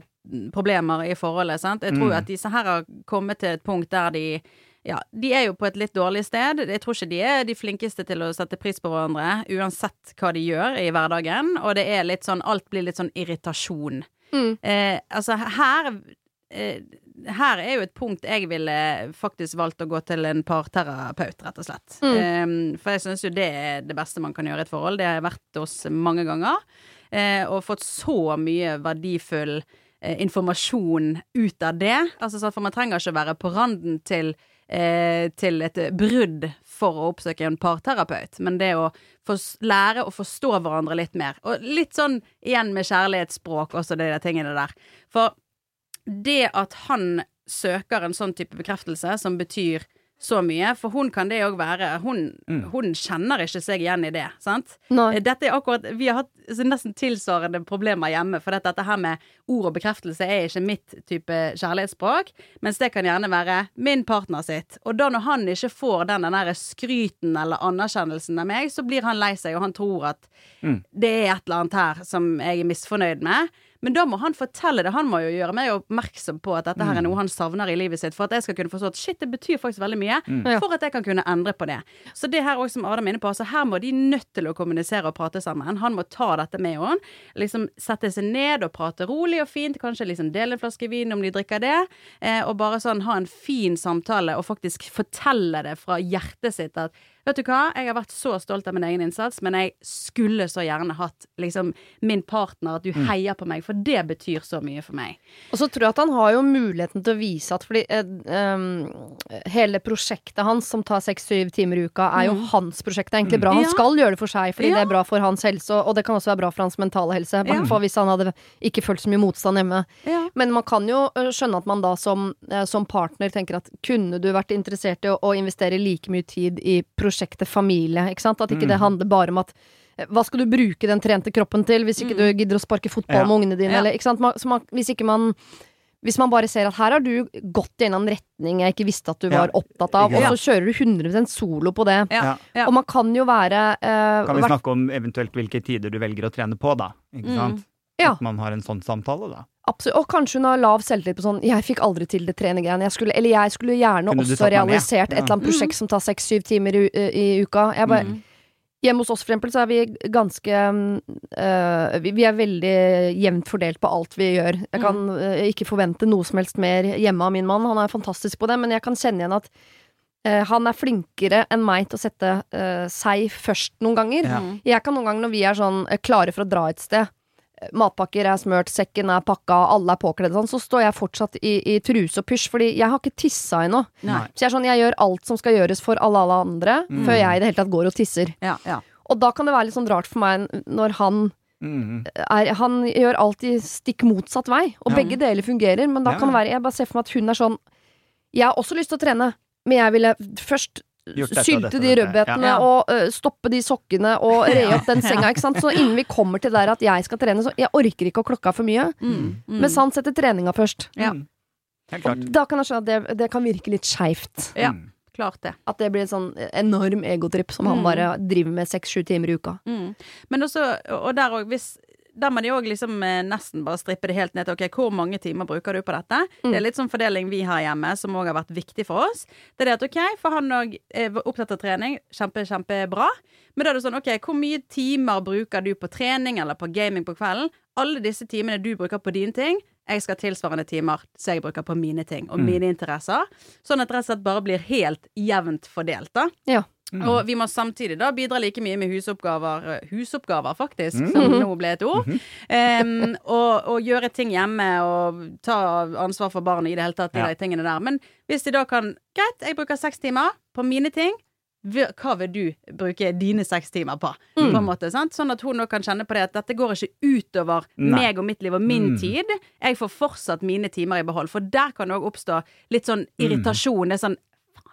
problemer i forholdet, sant. Jeg tror jo Mm. at disse her har kommet til et punkt der de ja, de er jo på et litt dårlig sted. Jeg tror ikke de er de flinkeste til å sette pris på hverandre, uansett hva de gjør i hverdagen. Og det er litt sånn Alt blir litt sånn irritasjon. Mm. Eh, altså, her eh, her er jo et punkt jeg ville faktisk valgt å gå til en parterapeut, rett og slett. Eh, for jeg syns jo det er det beste man kan gjøre i et forhold. Det har jeg vært hos mange ganger. Eh, og fått så mye verdifull eh, informasjon ut av det. Altså, så for man trenger ikke å være på randen til eh, til et brudd for å oppsøke en parterapeut, men det å lære å forstå hverandre litt mer. Og litt sånn igjen med kjærlighetsspråk, også de der tingene der. For det at han søker en sånn type bekreftelse, som betyr så mye, for hun kan det òg være hun, hun kjenner ikke seg igjen i det, sant? Nei. Dette er akkurat Vi har hatt nesten tilsvarende problemer hjemme, for dette, dette her med ord og bekreftelse er ikke mitt type kjærlighetsspråk, mens det kan gjerne være min partner sitt. Og da når han ikke får den, der skryten eller anerkjennelsen av meg, så blir han lei seg, og han tror at det er et eller annet her som jeg er misfornøyd med. Men da må han fortelle det. Han må jo gjøre meg oppmerksom på at dette her er noe han savner i livet sitt, for at jeg skal kunne forstå at shit, det betyr faktisk veldig mye, for at jeg kan kunne endre på det. Så det her også som Adam er inne på, altså her må de nødt til å kommunisere og prate sammen. Han må ta dette med henne. Liksom sette seg ned og prate rolig og fint, kanskje liksom dele en flaske vin om de drikker det, eh, og bare sånn ha en fin samtale og faktisk fortelle det fra hjertet sitt at Vet du hva, jeg har vært så stolt av min egen innsats, men jeg skulle så gjerne hatt liksom min partner, at du heier på meg, for det betyr så mye for meg. Og så tror jeg at han har jo muligheten til å vise at fordi eh, ehm, hele prosjektet hans, som tar seks-syv timer i uka, er jo hans prosjekt. Det er egentlig bra. Han Ja. skal gjøre det for seg, fordi Ja. det er bra for hans helse, og det kan også være bra for hans mentale helse. I hvert fall hvis han hadde ikke følt så mye motstand hjemme. Ja. Men man kan jo øh, skjønne at man da som, eh, som partner tenker at kunne du vært interessert i å, å investere like mye tid i prosjektet familie, ikke sant? At ikke det handler bare om at eh, hva skal du bruke den trente kroppen til hvis ikke du gidder å sparke fotball Ja. med ungene dine, Ja. eller ikke sant? Man, så man, hvis ikke man hvis man bare ser at her har du gått i en eller annen retning jeg ikke visste at du Ja, var opptatt av, og så kjører du 100% solo på det. Ja. Ja. Ja. Og man kan jo være eh, Kan vi snakke om eventuelt hvilke tider du velger å trene på, da? Ikke Mm. sant? Ja. At man har en sånn samtale, da. Absolutt. Og kanskje hun har lav selvtillit på sånn 'jeg fikk aldri til det. Jeg skulle, eller jeg skulle gjerne også realisert et eller annet prosjekt som tar seks-syv timer i, i uka. Jeg bare, Mm. Hjemme hos oss for eksempel så er vi ganske øh, vi, vi er veldig jevnt fordelt på alt vi gjør. Jeg kan øh, ikke forvente noe som helst mer hjemme av min mann. Han er fantastisk på det, men jeg kan kjenne igjen at øh, han er flinkere enn meg til å sette øh, seg først noen ganger. Ja. Jeg kan noen ganger når vi er sånn klare for å dra et sted Matpakker er smørt, sekken er pakka, alle er påkledd sånn, så står jeg fortsatt i, i truse og pysj, fordi jeg har ikke tissa ennå. Så jeg er sånn, jeg gjør alt som skal gjøres for alle alle andre, før jeg i det hele tatt går og tisser. Ja, ja. Og da kan det være litt sånn rart for meg når han Mm. er Han gjør alltid stikk motsatt vei, og Ja. begge deler fungerer, men da Ja. kan det være Jeg bare ser for meg at hun er sånn Jeg har også lyst til å trene, men jeg ville først sylte de rødbetene Ja. og uh, stoppe de sokkene og (laughs) re opp den senga, ikke sant. Så innen vi kommer til der at jeg skal trene, så jeg orker ikke å klokke av for mye. Mm. Mm. Men han setter treninga først. Ja. Mm. Og da kan jeg skjønne at det, det kan virke litt skeivt. Ja. Mm. Klart det. At det blir en sånn enorm egotripp som han Mm. bare driver med seks-sju timer i uka. Mm. Men også, og der òg, hvis der må de òg liksom eh, nesten bare strippe det helt ned til ok, hvor mange timer bruker du på dette. Mm. Det er litt sånn fordeling vi har hjemme, som òg har vært viktig for oss. Det er det at ok, for han òg er opptatt av trening, kjempe, kjempebra. Men da er det sånn ok, hvor mye timer bruker du på trening eller på gaming på kvelden? Alle disse timene du bruker på dine ting, jeg skal ha tilsvarende timer som jeg bruker på mine ting og mine interesser. Sånn at det rett og slett bare blir helt jevnt fordelt, da. Ja. Mm. Og vi må samtidig da bidra like mye med husoppgaver, eh, husoppgaver faktisk, som nå ble et ord. Em, og, og gjøre ting hjemme og ta ansvar for barnet i det hele tatt, Ja. de tingene der. Men hvis de da kan Greit, jeg bruker seks timer på mine ting. Hva vil du bruke dine seks timer på? På en måte, sant? Sånn at hun nå kan kjenne på det at dette går ikke utover Nei. meg og mitt liv og min Mm. tid. Jeg får fortsatt mine timer i behold. For der kan det òg oppstå litt sånn irritasjon. Det er sånn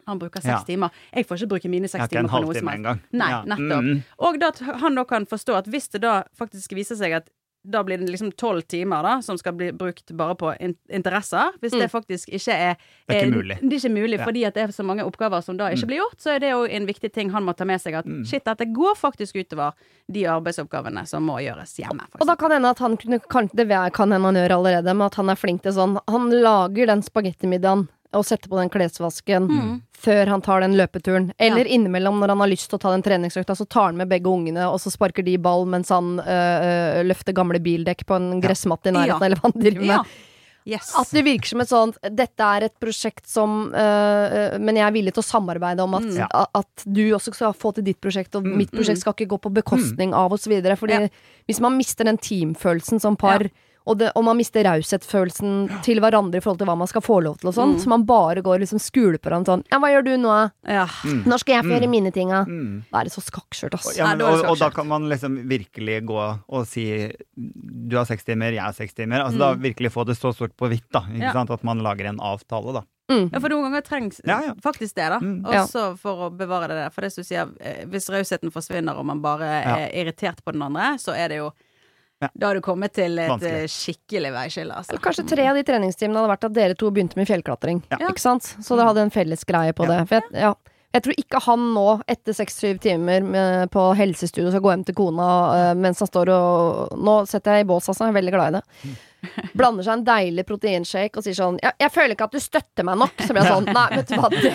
han bruker seks Ja. timer. Jeg får ikke bruke mine seks timer på noe som helst. Nei, nettopp. Mm. Og da at han da kan forstå at hvis det da faktisk viser seg at da blir det liksom tolv timer da, som skal bli brukt bare på in interesser. Hvis det faktisk ikke er Det er ikke eh, mulig. Det er ikke mulig Ja. fordi at det er så mange oppgaver som da ikke blir gjort. Så er det jo en viktig ting han må ta med seg. At Mm. shit, dette går faktisk utover de arbeidsoppgavene som må gjøres hjemme. Og da kan hende at han kunne kan, Det kan hende han gjør allerede, men at han er flink til sånn Han lager den spagettimiddagen. Å sette på den klesvasken Mm. før han tar den løpeturen. Eller innimellom når han har lyst til å ta den treningsøkta, så tar han med begge ungene, og så sparker de ball mens han øh, øh, løfter gamle bildekk på en gressmatte i nærheten, Ja. eller hva han driver med. Ja. Yes. At det virker som et sånt Dette er et prosjekt som øh, øh, Men jeg er villig til å samarbeide om at, Mm. Ja. at du også skal få til ditt prosjekt, og Mm. mitt prosjekt skal ikke gå på bekostning av oss videre. Fordi Ja. hvis man mister den teamfølelsen som par, og, det, og man mister raushetsfølelsen til hverandre i forhold til hva man skal få lov til og sånn, Mm. så man bare går liksom skuler på hverandre sånn Ja, hva gjør du nå? ja. Når skal jeg få gjøre mine tinga? Mm. Da er det så skakkskjørt, ass. Ja, men, og, og da kan man liksom virkelig gå og si du har seks timer, jeg har seks timer. Altså Da virkelig få det så stort på hvitt, da. Ikke Mm. Ja. sant? At man lager en avtale, da. Mm. Ja, for noen ganger trengs Ja, ja. faktisk det, da. Mm. Også for å bevare det der. For det som du sier, eh, hvis rausheten forsvinner og man bare er irritert på den andre, så er det jo Ja. Da har du kommet til et Vanskelig. eh, skikkelig veiskille, altså. Eller Kanskje tre av de treningstimene hadde vært at dere to begynte med fjellklatring. Ja. Ikke sant? Så dere hadde en felles greie på Ja. det. For jeg, ja. Jeg tror ikke han nå, etter seks-syv timer med, på helsestudio, skal gå hjem til kona uh, mens han står og Nå setter jeg i bås, altså. Jeg er veldig glad i det. Blander seg en deilig proteinshake og sier sånn jeg, 'Jeg føler ikke at du støtter meg nok.' Så blir jeg sånn Nei, vet du hva, det,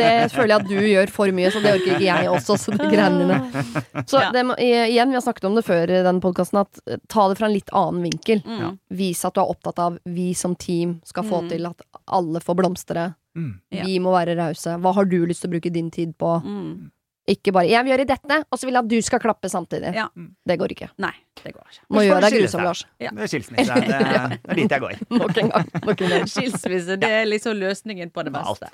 det føler jeg at du gjør for mye, så det orker ikke jeg også, så de greiene dine. Så det igjen, vi har snakket om det før i den podkasten, at eh, ta det fra en litt annen vinkel. Mm. Vis at du er opptatt av vi som team skal få Mm. til at alle får blomstre. Mm. Ja. Vi må være rause. Hva har du lyst til å bruke din tid på? Mm. Ikke bare 'jeg vil gjøre dette', og så vil jeg at du skal klappe samtidig. Ja. Det går ikke. Nei, det går ikke. Må gjøre deg grusom. Lars. Ja. Det er skilsmisse. Det, (laughs) det er dit jeg går. (laughs) Nok en gang. Nok en gang. Skilsmisse, det er liksom løsningen på det Alt.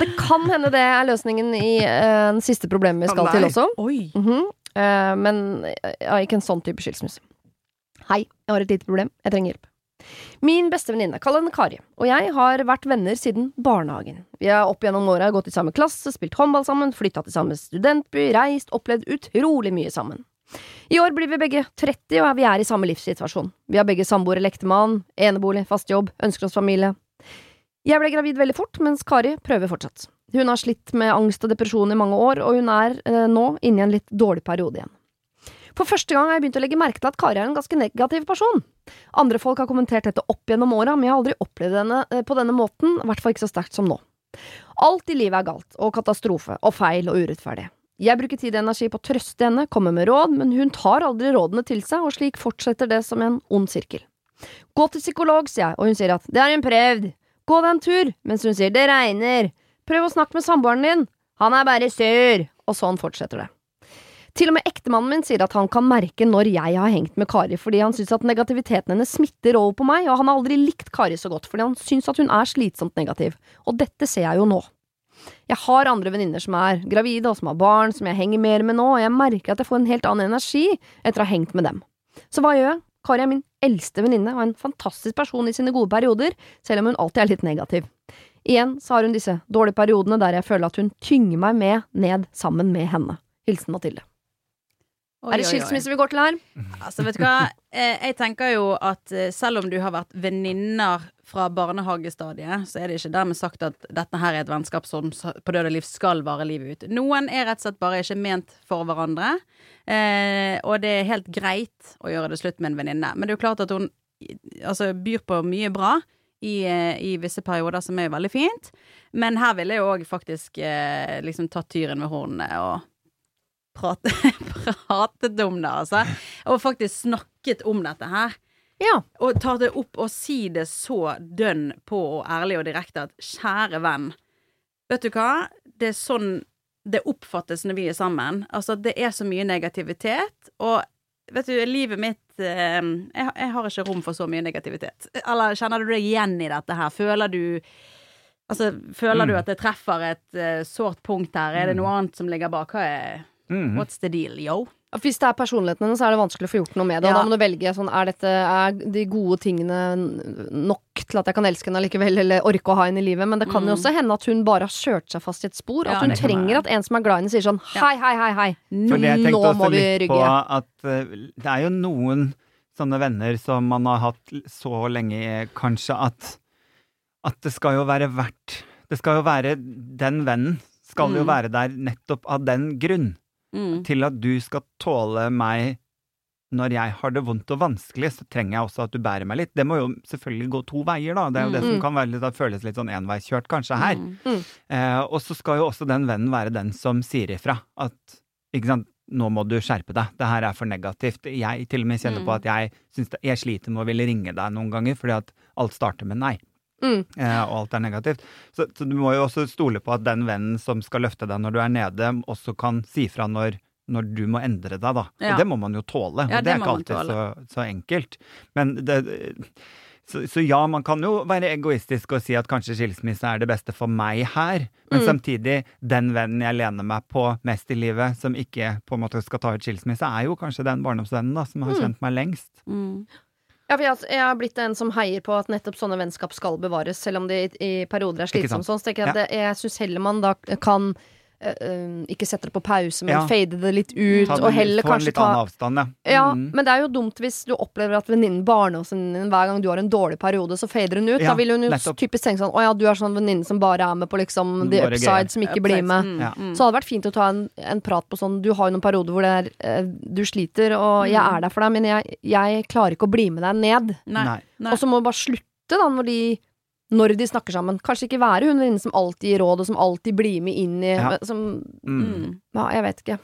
Det kan hende det er løsningen i den siste problemet vi skal til også. Oi. -hmm. uh, men uh, ikke en sånn type skilsmisse. Hei, jeg har et lite problem. Jeg trenger hjelp. Min beste venninne, kall henne Kari, og jeg har vært venner siden barnehagen. Vi har opp gjennom åra gått i samme klasse, spilt håndball sammen, flytta til samme studentby, reist, opplevd utrolig mye sammen. I år blir vi begge 30, og vi er i samme livssituasjon. Vi har begge samboer eller ektemann, enebolig, fast jobb, ønsker oss familie. Jeg ble gravid veldig fort, mens Kari prøver fortsatt. Hun har slitt med angst og depresjon i mange år, og hun er eh, nå inne i en litt dårlig periode igjen. For første gang har jeg begynt å legge merke til at Kari er en ganske negativ person. Andre folk har kommentert dette opp gjennom åra, men jeg har aldri opplevd henne eh, på denne måten, i hvert fall ikke så sterkt som nå. Alt i livet er galt, og katastrofe, og feil og urettferdig. Jeg bruker tid og energi på å trøste henne, komme med råd, men hun tar aldri rådene til seg, og slik fortsetter det som en ond sirkel. Gå til psykolog, sier jeg, og hun sier at det har hun prøvd. Gå deg en tur, mens hun sier det regner. Prøv å snakke med samboeren din. Han er bare sur. Og sånn fortsetter det. Til og med ektemannen min sier at han kan merke når jeg har hengt med Kari, fordi han syns at negativiteten hennes smitter over på meg, og han har aldri likt Kari så godt, fordi han syns at hun er slitsomt negativ. Og dette ser jeg jo nå. Jeg har andre venninner som er gravide og som har barn, som jeg henger mer med nå, og jeg merker at jeg får en helt annen energi etter å ha hengt med dem. Så hva gjør jeg? Kari er min eldste venninne og en fantastisk person i sine gode perioder, selv om hun alltid er litt negativ. Igjen så har hun disse dårlige periodene der jeg føler at hun tynger meg med ned sammen med henne. Hilsen Mathilde. Oi, er det skilsmisse vi går til her? (laughs) Altså, vet du hva? Eh, Jeg tenker jo at eh, selv om du har vært venninner fra barnehagestadiet, så er det ikke dermed sagt at dette her er et vennskap som på død og liv skal vare livet ut. Noen er rett og slett bare ikke ment for hverandre, eh, og det er helt greit å gjøre det slutt med en venninne. Men det er jo klart at hun altså, byr på mye bra. I, I visse perioder, som er jo veldig fint. Men her ville jeg òg faktisk eh, liksom tatt tyren ved hornene og prate, (laughs) pratet om det, altså. Og faktisk snakket om dette her. Ja. Og tar det opp og si det så dønn på og ærlig og direkte at kjære venn, vet du hva, det er sånn det oppfattes når vi er sammen. Altså, det er så mye negativitet, og vet du, livet mitt eh, jeg, jeg har ikke rom for så mye negativitet. Eller kjenner du deg igjen i dette her? Føler du Altså, føler Mm. du at det treffer et uh, sårt punkt her? Er det noe annet som ligger bak? Hva er Mhm. What's the deal, yo? Hvis det er personligheten hennes, så er det vanskelig å få gjort noe med det. Og Ja. da må du velge sånn, er, dette, er de gode tingene nok til at jeg kan elske henne allikevel, eller orke å ha henne i livet? Men det kan jo Mm. også hende at hun bare har kjørt seg fast i et spor. Ja, at hun trenger at en som er glad i henne, sier sånn hei, hei, hei, hei. For det jeg Nå må vi rygge. på at uh, det er jo noen sånne venner som man har hatt så lenge, kanskje, at at det skal jo være verdt Det skal jo være Den vennen skal jo Mm. være der nettopp av den grunn. Mm. Til at du skal tåle meg når jeg har det vondt og vanskelig, så trenger jeg også at du bærer meg litt. Det må jo selvfølgelig gå to veier, da. Det er jo det Mm. som kan være litt, da føles litt sånn enveiskjørt kanskje her. Mm. Eh, og så skal jo også den vennen være den som sier ifra at ikke sant, nå må du skjerpe deg, det her er for negativt. Jeg til og med kjenner Mm. på at jeg, det, jeg sliter med å ville ringe deg noen ganger, fordi at alt starter med nei. Mm. Eh, og alt er negativt. Så, så du må jo også stole på at den vennen som skal løfte deg når du er nede, også kan si fra når, når du må endre deg, da. Ja. Og det må man jo tåle. Ja, det det er ikke alltid så, så enkelt. Men det så, så ja, man kan jo være egoistisk og si at kanskje skilsmisse er det beste for meg her, men Mm. samtidig, den vennen jeg lener meg på mest i livet, som ikke på en måte skal ta ut skilsmisse, er jo kanskje den barndomsvennen da, som har Mm. kjent meg lengst. Mm. Ja, for jeg, jeg har blitt en som heier på at nettopp sånne vennskap skal bevares, selv om det i, i perioder er slitsomme. Sånn, så tenker jeg, at det, jeg syns heller man da kan ikke sette det på pause, men Ja. fade det litt ut, Ta og heller få en kanskje litt ta annen avstand, ja. Ja, Mm. men det er jo dumt hvis du opplever at venninnen, barndomsvenninnen din, hver gang du har en dårlig periode, så fader hun ut. Ja, da vil hun jo nettopp. typisk tenke sånn Å ja, du er sånn venninne som bare er med på liksom the Bare upside, gøy. som ikke blir med. Mm, Ja. mm. Så hadde det vært fint å ta en, en prat på sånn Du har jo noen perioder hvor det er, eh, du sliter, og jeg Mm. er der for deg, men jeg, jeg klarer ikke å bli med deg ned. Nei. Nei. Og så må du bare slutte, da, når de når de snakker sammen. Kanskje ikke være hun venninnen som alltid gir råd, og som alltid blir med inn i Ja. som, Mm. Mm. Ja, jeg vet ikke.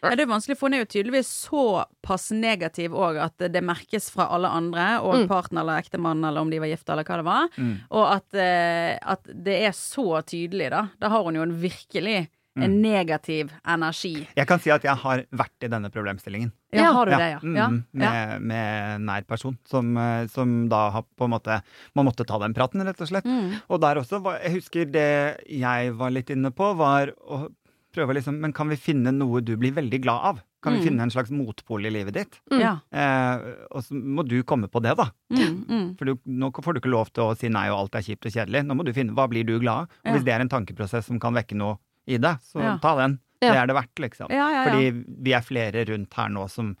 Ja, det er vanskelig, for hun er jo tydeligvis såpass negativ òg at det merkes fra alle andre, og Mm. partner eller ektemann, eller om de var gifte, eller hva det var. Mm. Og at, eh, at det er så tydelig, da. Da har hun jo en virkelig en negativ energi. Jeg kan si at jeg har vært i denne problemstillingen. Ja, Ja. har du det, ja? Mm, ja. Med, med nær person, som, eh, som da har på en måte Man måtte ta den praten, rett og slett. Mm. Og der også, jeg husker det jeg var litt inne på, var å prøve liksom Men kan vi finne noe du blir veldig glad av? Kan vi Mm. finne en slags motpol i livet ditt? Mm. Eh, og så må du komme på det, da. Mm, mm. For du, nå får du ikke lov til å si nei og alt er kjipt og kjedelig. Nå må du finne hva blir du glad av. Og Ja. hvis det er en tankeprosess som kan vekke noe i deg, så Ja. ta den. Det er det verdt, liksom. Fordi vi er flere rundt her nå som,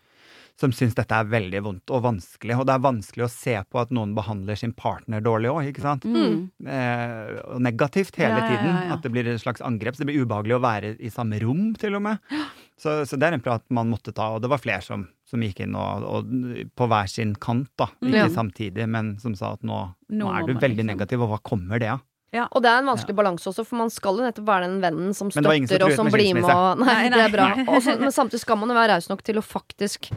som syns dette er veldig vondt og vanskelig. Og det er vanskelig å se på at noen behandler sin partner dårlig òg, ikke sant? Mm. Eh, og negativt hele Ja, ja, ja, tiden. ja. At det blir et slags angrep. Så det blir ubehagelig å være i samme rom, til og med. Så, så det er en prat man måtte ta, og det var flere som, som gikk inn og, og på hver sin kant, da. Ikke samtidig, men som sa at nå, nå, Nå er du veldig liksom- negativ, og hva kommer det av? Og det er en vanskelig balanse også, for man skal jo nettopp være den vennen som støtter og som blir med og Nei, Nei, det er bra. (laughs) Også, men samtidig skal man jo være raus nok til å faktisk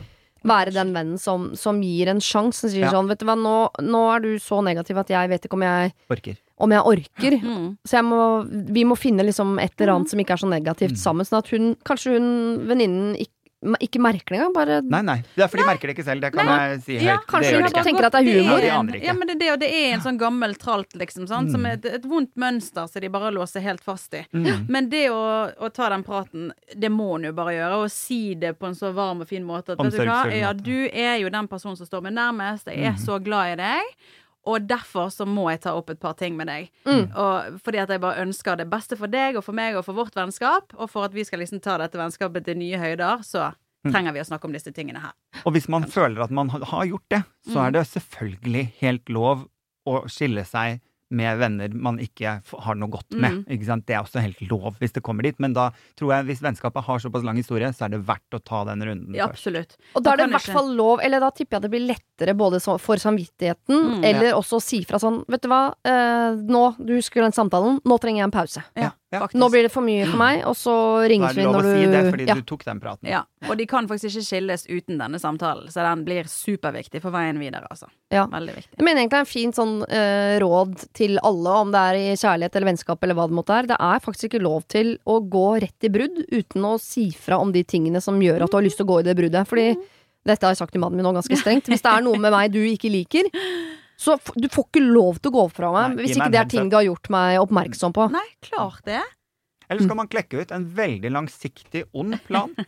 være den vennen som, som gir en sjanse. Som sier Ja. sånn, vet du hva, nå, nå er du så negativ at jeg vet ikke om jeg, Orker. om jeg orker. Mm. Så jeg må, vi må finne liksom et eller annet som ikke er så negativt Mm. sammen, sånn at hun, kanskje hun venninnen ikke, ikke merker det engang. Bare Nei, nei. Det er for de merker det ikke selv. Det kan jeg si høyt. Ja, det kanskje hun de ikke. tenker at det er humor. Ja, de aner ikke. Ja, men det er det, og det er en sånn gammel tralt, liksom, sant? som er et, et vondt mønster som de bare låser helt fast i. Mm. Men det å, å ta den praten, det må hun jo bare gjøre, og si det på en så varm og fin måte at vet du hva, ja, du er jo den personen som står meg nærmest, jeg er mm. så glad i deg. Og derfor så må jeg ta opp et par ting med deg. Mm. Og fordi at jeg bare ønsker det beste for deg og for meg og for vårt vennskap. Og for at vi skal liksom ta dette vennskapet til nye høyder, så Mm. trenger vi å snakke om disse tingene her. Og hvis man føler at man har gjort det, så Mm. er det selvfølgelig helt lov å skille seg med venner man ikke har noe godt med. Mm. Ikke sant? Det er også helt lov hvis det kommer dit, men da tror jeg hvis vennskapet har såpass lang historie, så er det verdt å ta den runden Ja, først. absolutt. Og da er det i hvert fall lov, eller da tipper jeg det blir lettere både for samvittigheten, Mm, eller også å si fra sånn Vet du hva, eh, nå, du husker den samtalen, nå trenger jeg en pause. Ja, Ja. Nå blir det for mye for meg, og så Da ringes er vi det lov når å du si det fordi ja. du tok den praten. Ja, og de kan faktisk ikke skilles uten denne samtalen, så den blir superviktig for veien videre, altså. Ja. Veldig viktig. Jeg mener egentlig det er en fin sånn uh, råd til alle, om det er i kjærlighet eller vennskap eller hva det måtte være. Det er faktisk ikke lov til å gå rett i brudd uten å si fra om de tingene som gjør at du har lyst til å gå i det bruddet. Fordi dette har jeg sagt til mannen min nå ganske strengt. Hvis det er noe med meg du ikke liker, så du får ikke lov til å gå fra meg Nei, hvis ikke det er ting du har gjort meg oppmerksom på. Nei, klart det. Eller skal man klekke ut en veldig langsiktig, ond plan? (laughs)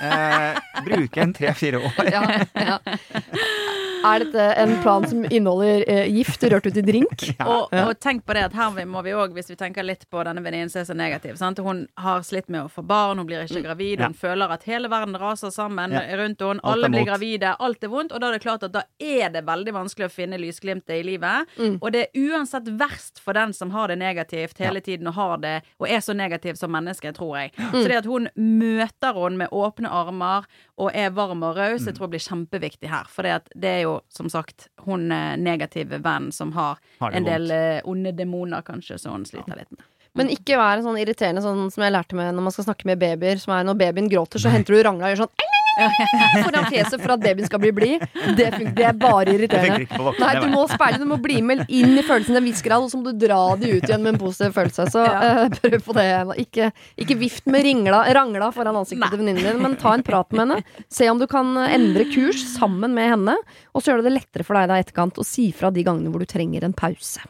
Eh, bruke en tre-fire år. Ja, ja. (laughs) Er dette en plan som inneholder eh, gift rørt ut i drink? (laughs) Og, og tenk på det at her må vi òg, hvis vi tenker litt på denne venninnen som er så negativ sant? Hun har slitt med å få barn, hun blir ikke gravid, hun føler at hele verden raser sammen Ja. rundt henne. Alle blir gravide, alt er vondt. Og da er det klart at da er det veldig vanskelig å finne lysglimtet i livet. Og det er uansett verst for den som har det negativt hele tiden og har det, og er så negativ som menneske, tror jeg. Så det at hun møter henne med åpne armer og er varm og raus, jeg tror blir kjempeviktig her. For det er jo som sagt hun eh, negative vennen som har Har en del eh, onde demoner, kanskje, som hun sliter litt med. Men ikke vær sånn irriterende sånn som jeg lærte med når man skal snakke med babyer. Som er når babyen gråter, så henter du rangla og gjør sånn (laughs) foran fjeset for at babyen skal bli blid. Det, det er bare irriterende. Nei, du må speile, du må bli med inn i følelsen til en viss grad, og så må du dra de ut igjen med en positiv følelse. Så uh, prøv på det. Ikke, ikke vift med ringla, rangla foran ansiktet til venninnen din, men ta en prat med henne. Se om du kan endre kurs sammen med henne, og så gjør det det lettere for deg da i etterkant å si fra de gangene hvor du trenger en pause.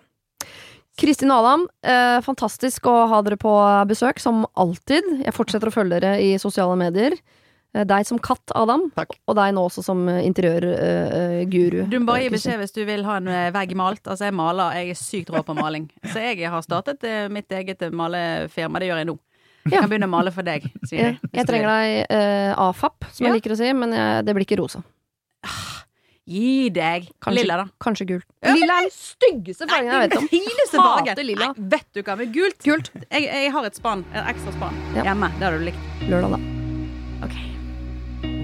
Kristin og Adam, eh, fantastisk å ha dere på besøk, som alltid. Jeg fortsetter å følge dere i sosiale medier. Eh, Deg som katt, Adam, Takk. og deg nå også som interiørguru. Du må bare gi beskjed hvis du vil ha en eh, vegg malt. Altså, jeg maler. Jeg er sykt rå på maling. Så jeg har startet eh, mitt eget eh, malefirma. Det gjør jeg nå. Jeg Ja. kan begynne å male for deg. Siri, Jeg, jeg trenger deg uh, AFAP, som Ja. jeg liker å si, men jeg, det blir ikke rosa. Gi deg. Kanskje, Lilla, da. Kanskje gult. Ja, Lilla er den styggeste fargen jeg vet om. Fineste fargen. lilla. Nei, vet du hva, men gult. Gult. Jeg, jeg har et spann. Et ekstra spann Ja. hjemme. Det har du likt. Lørdag, da.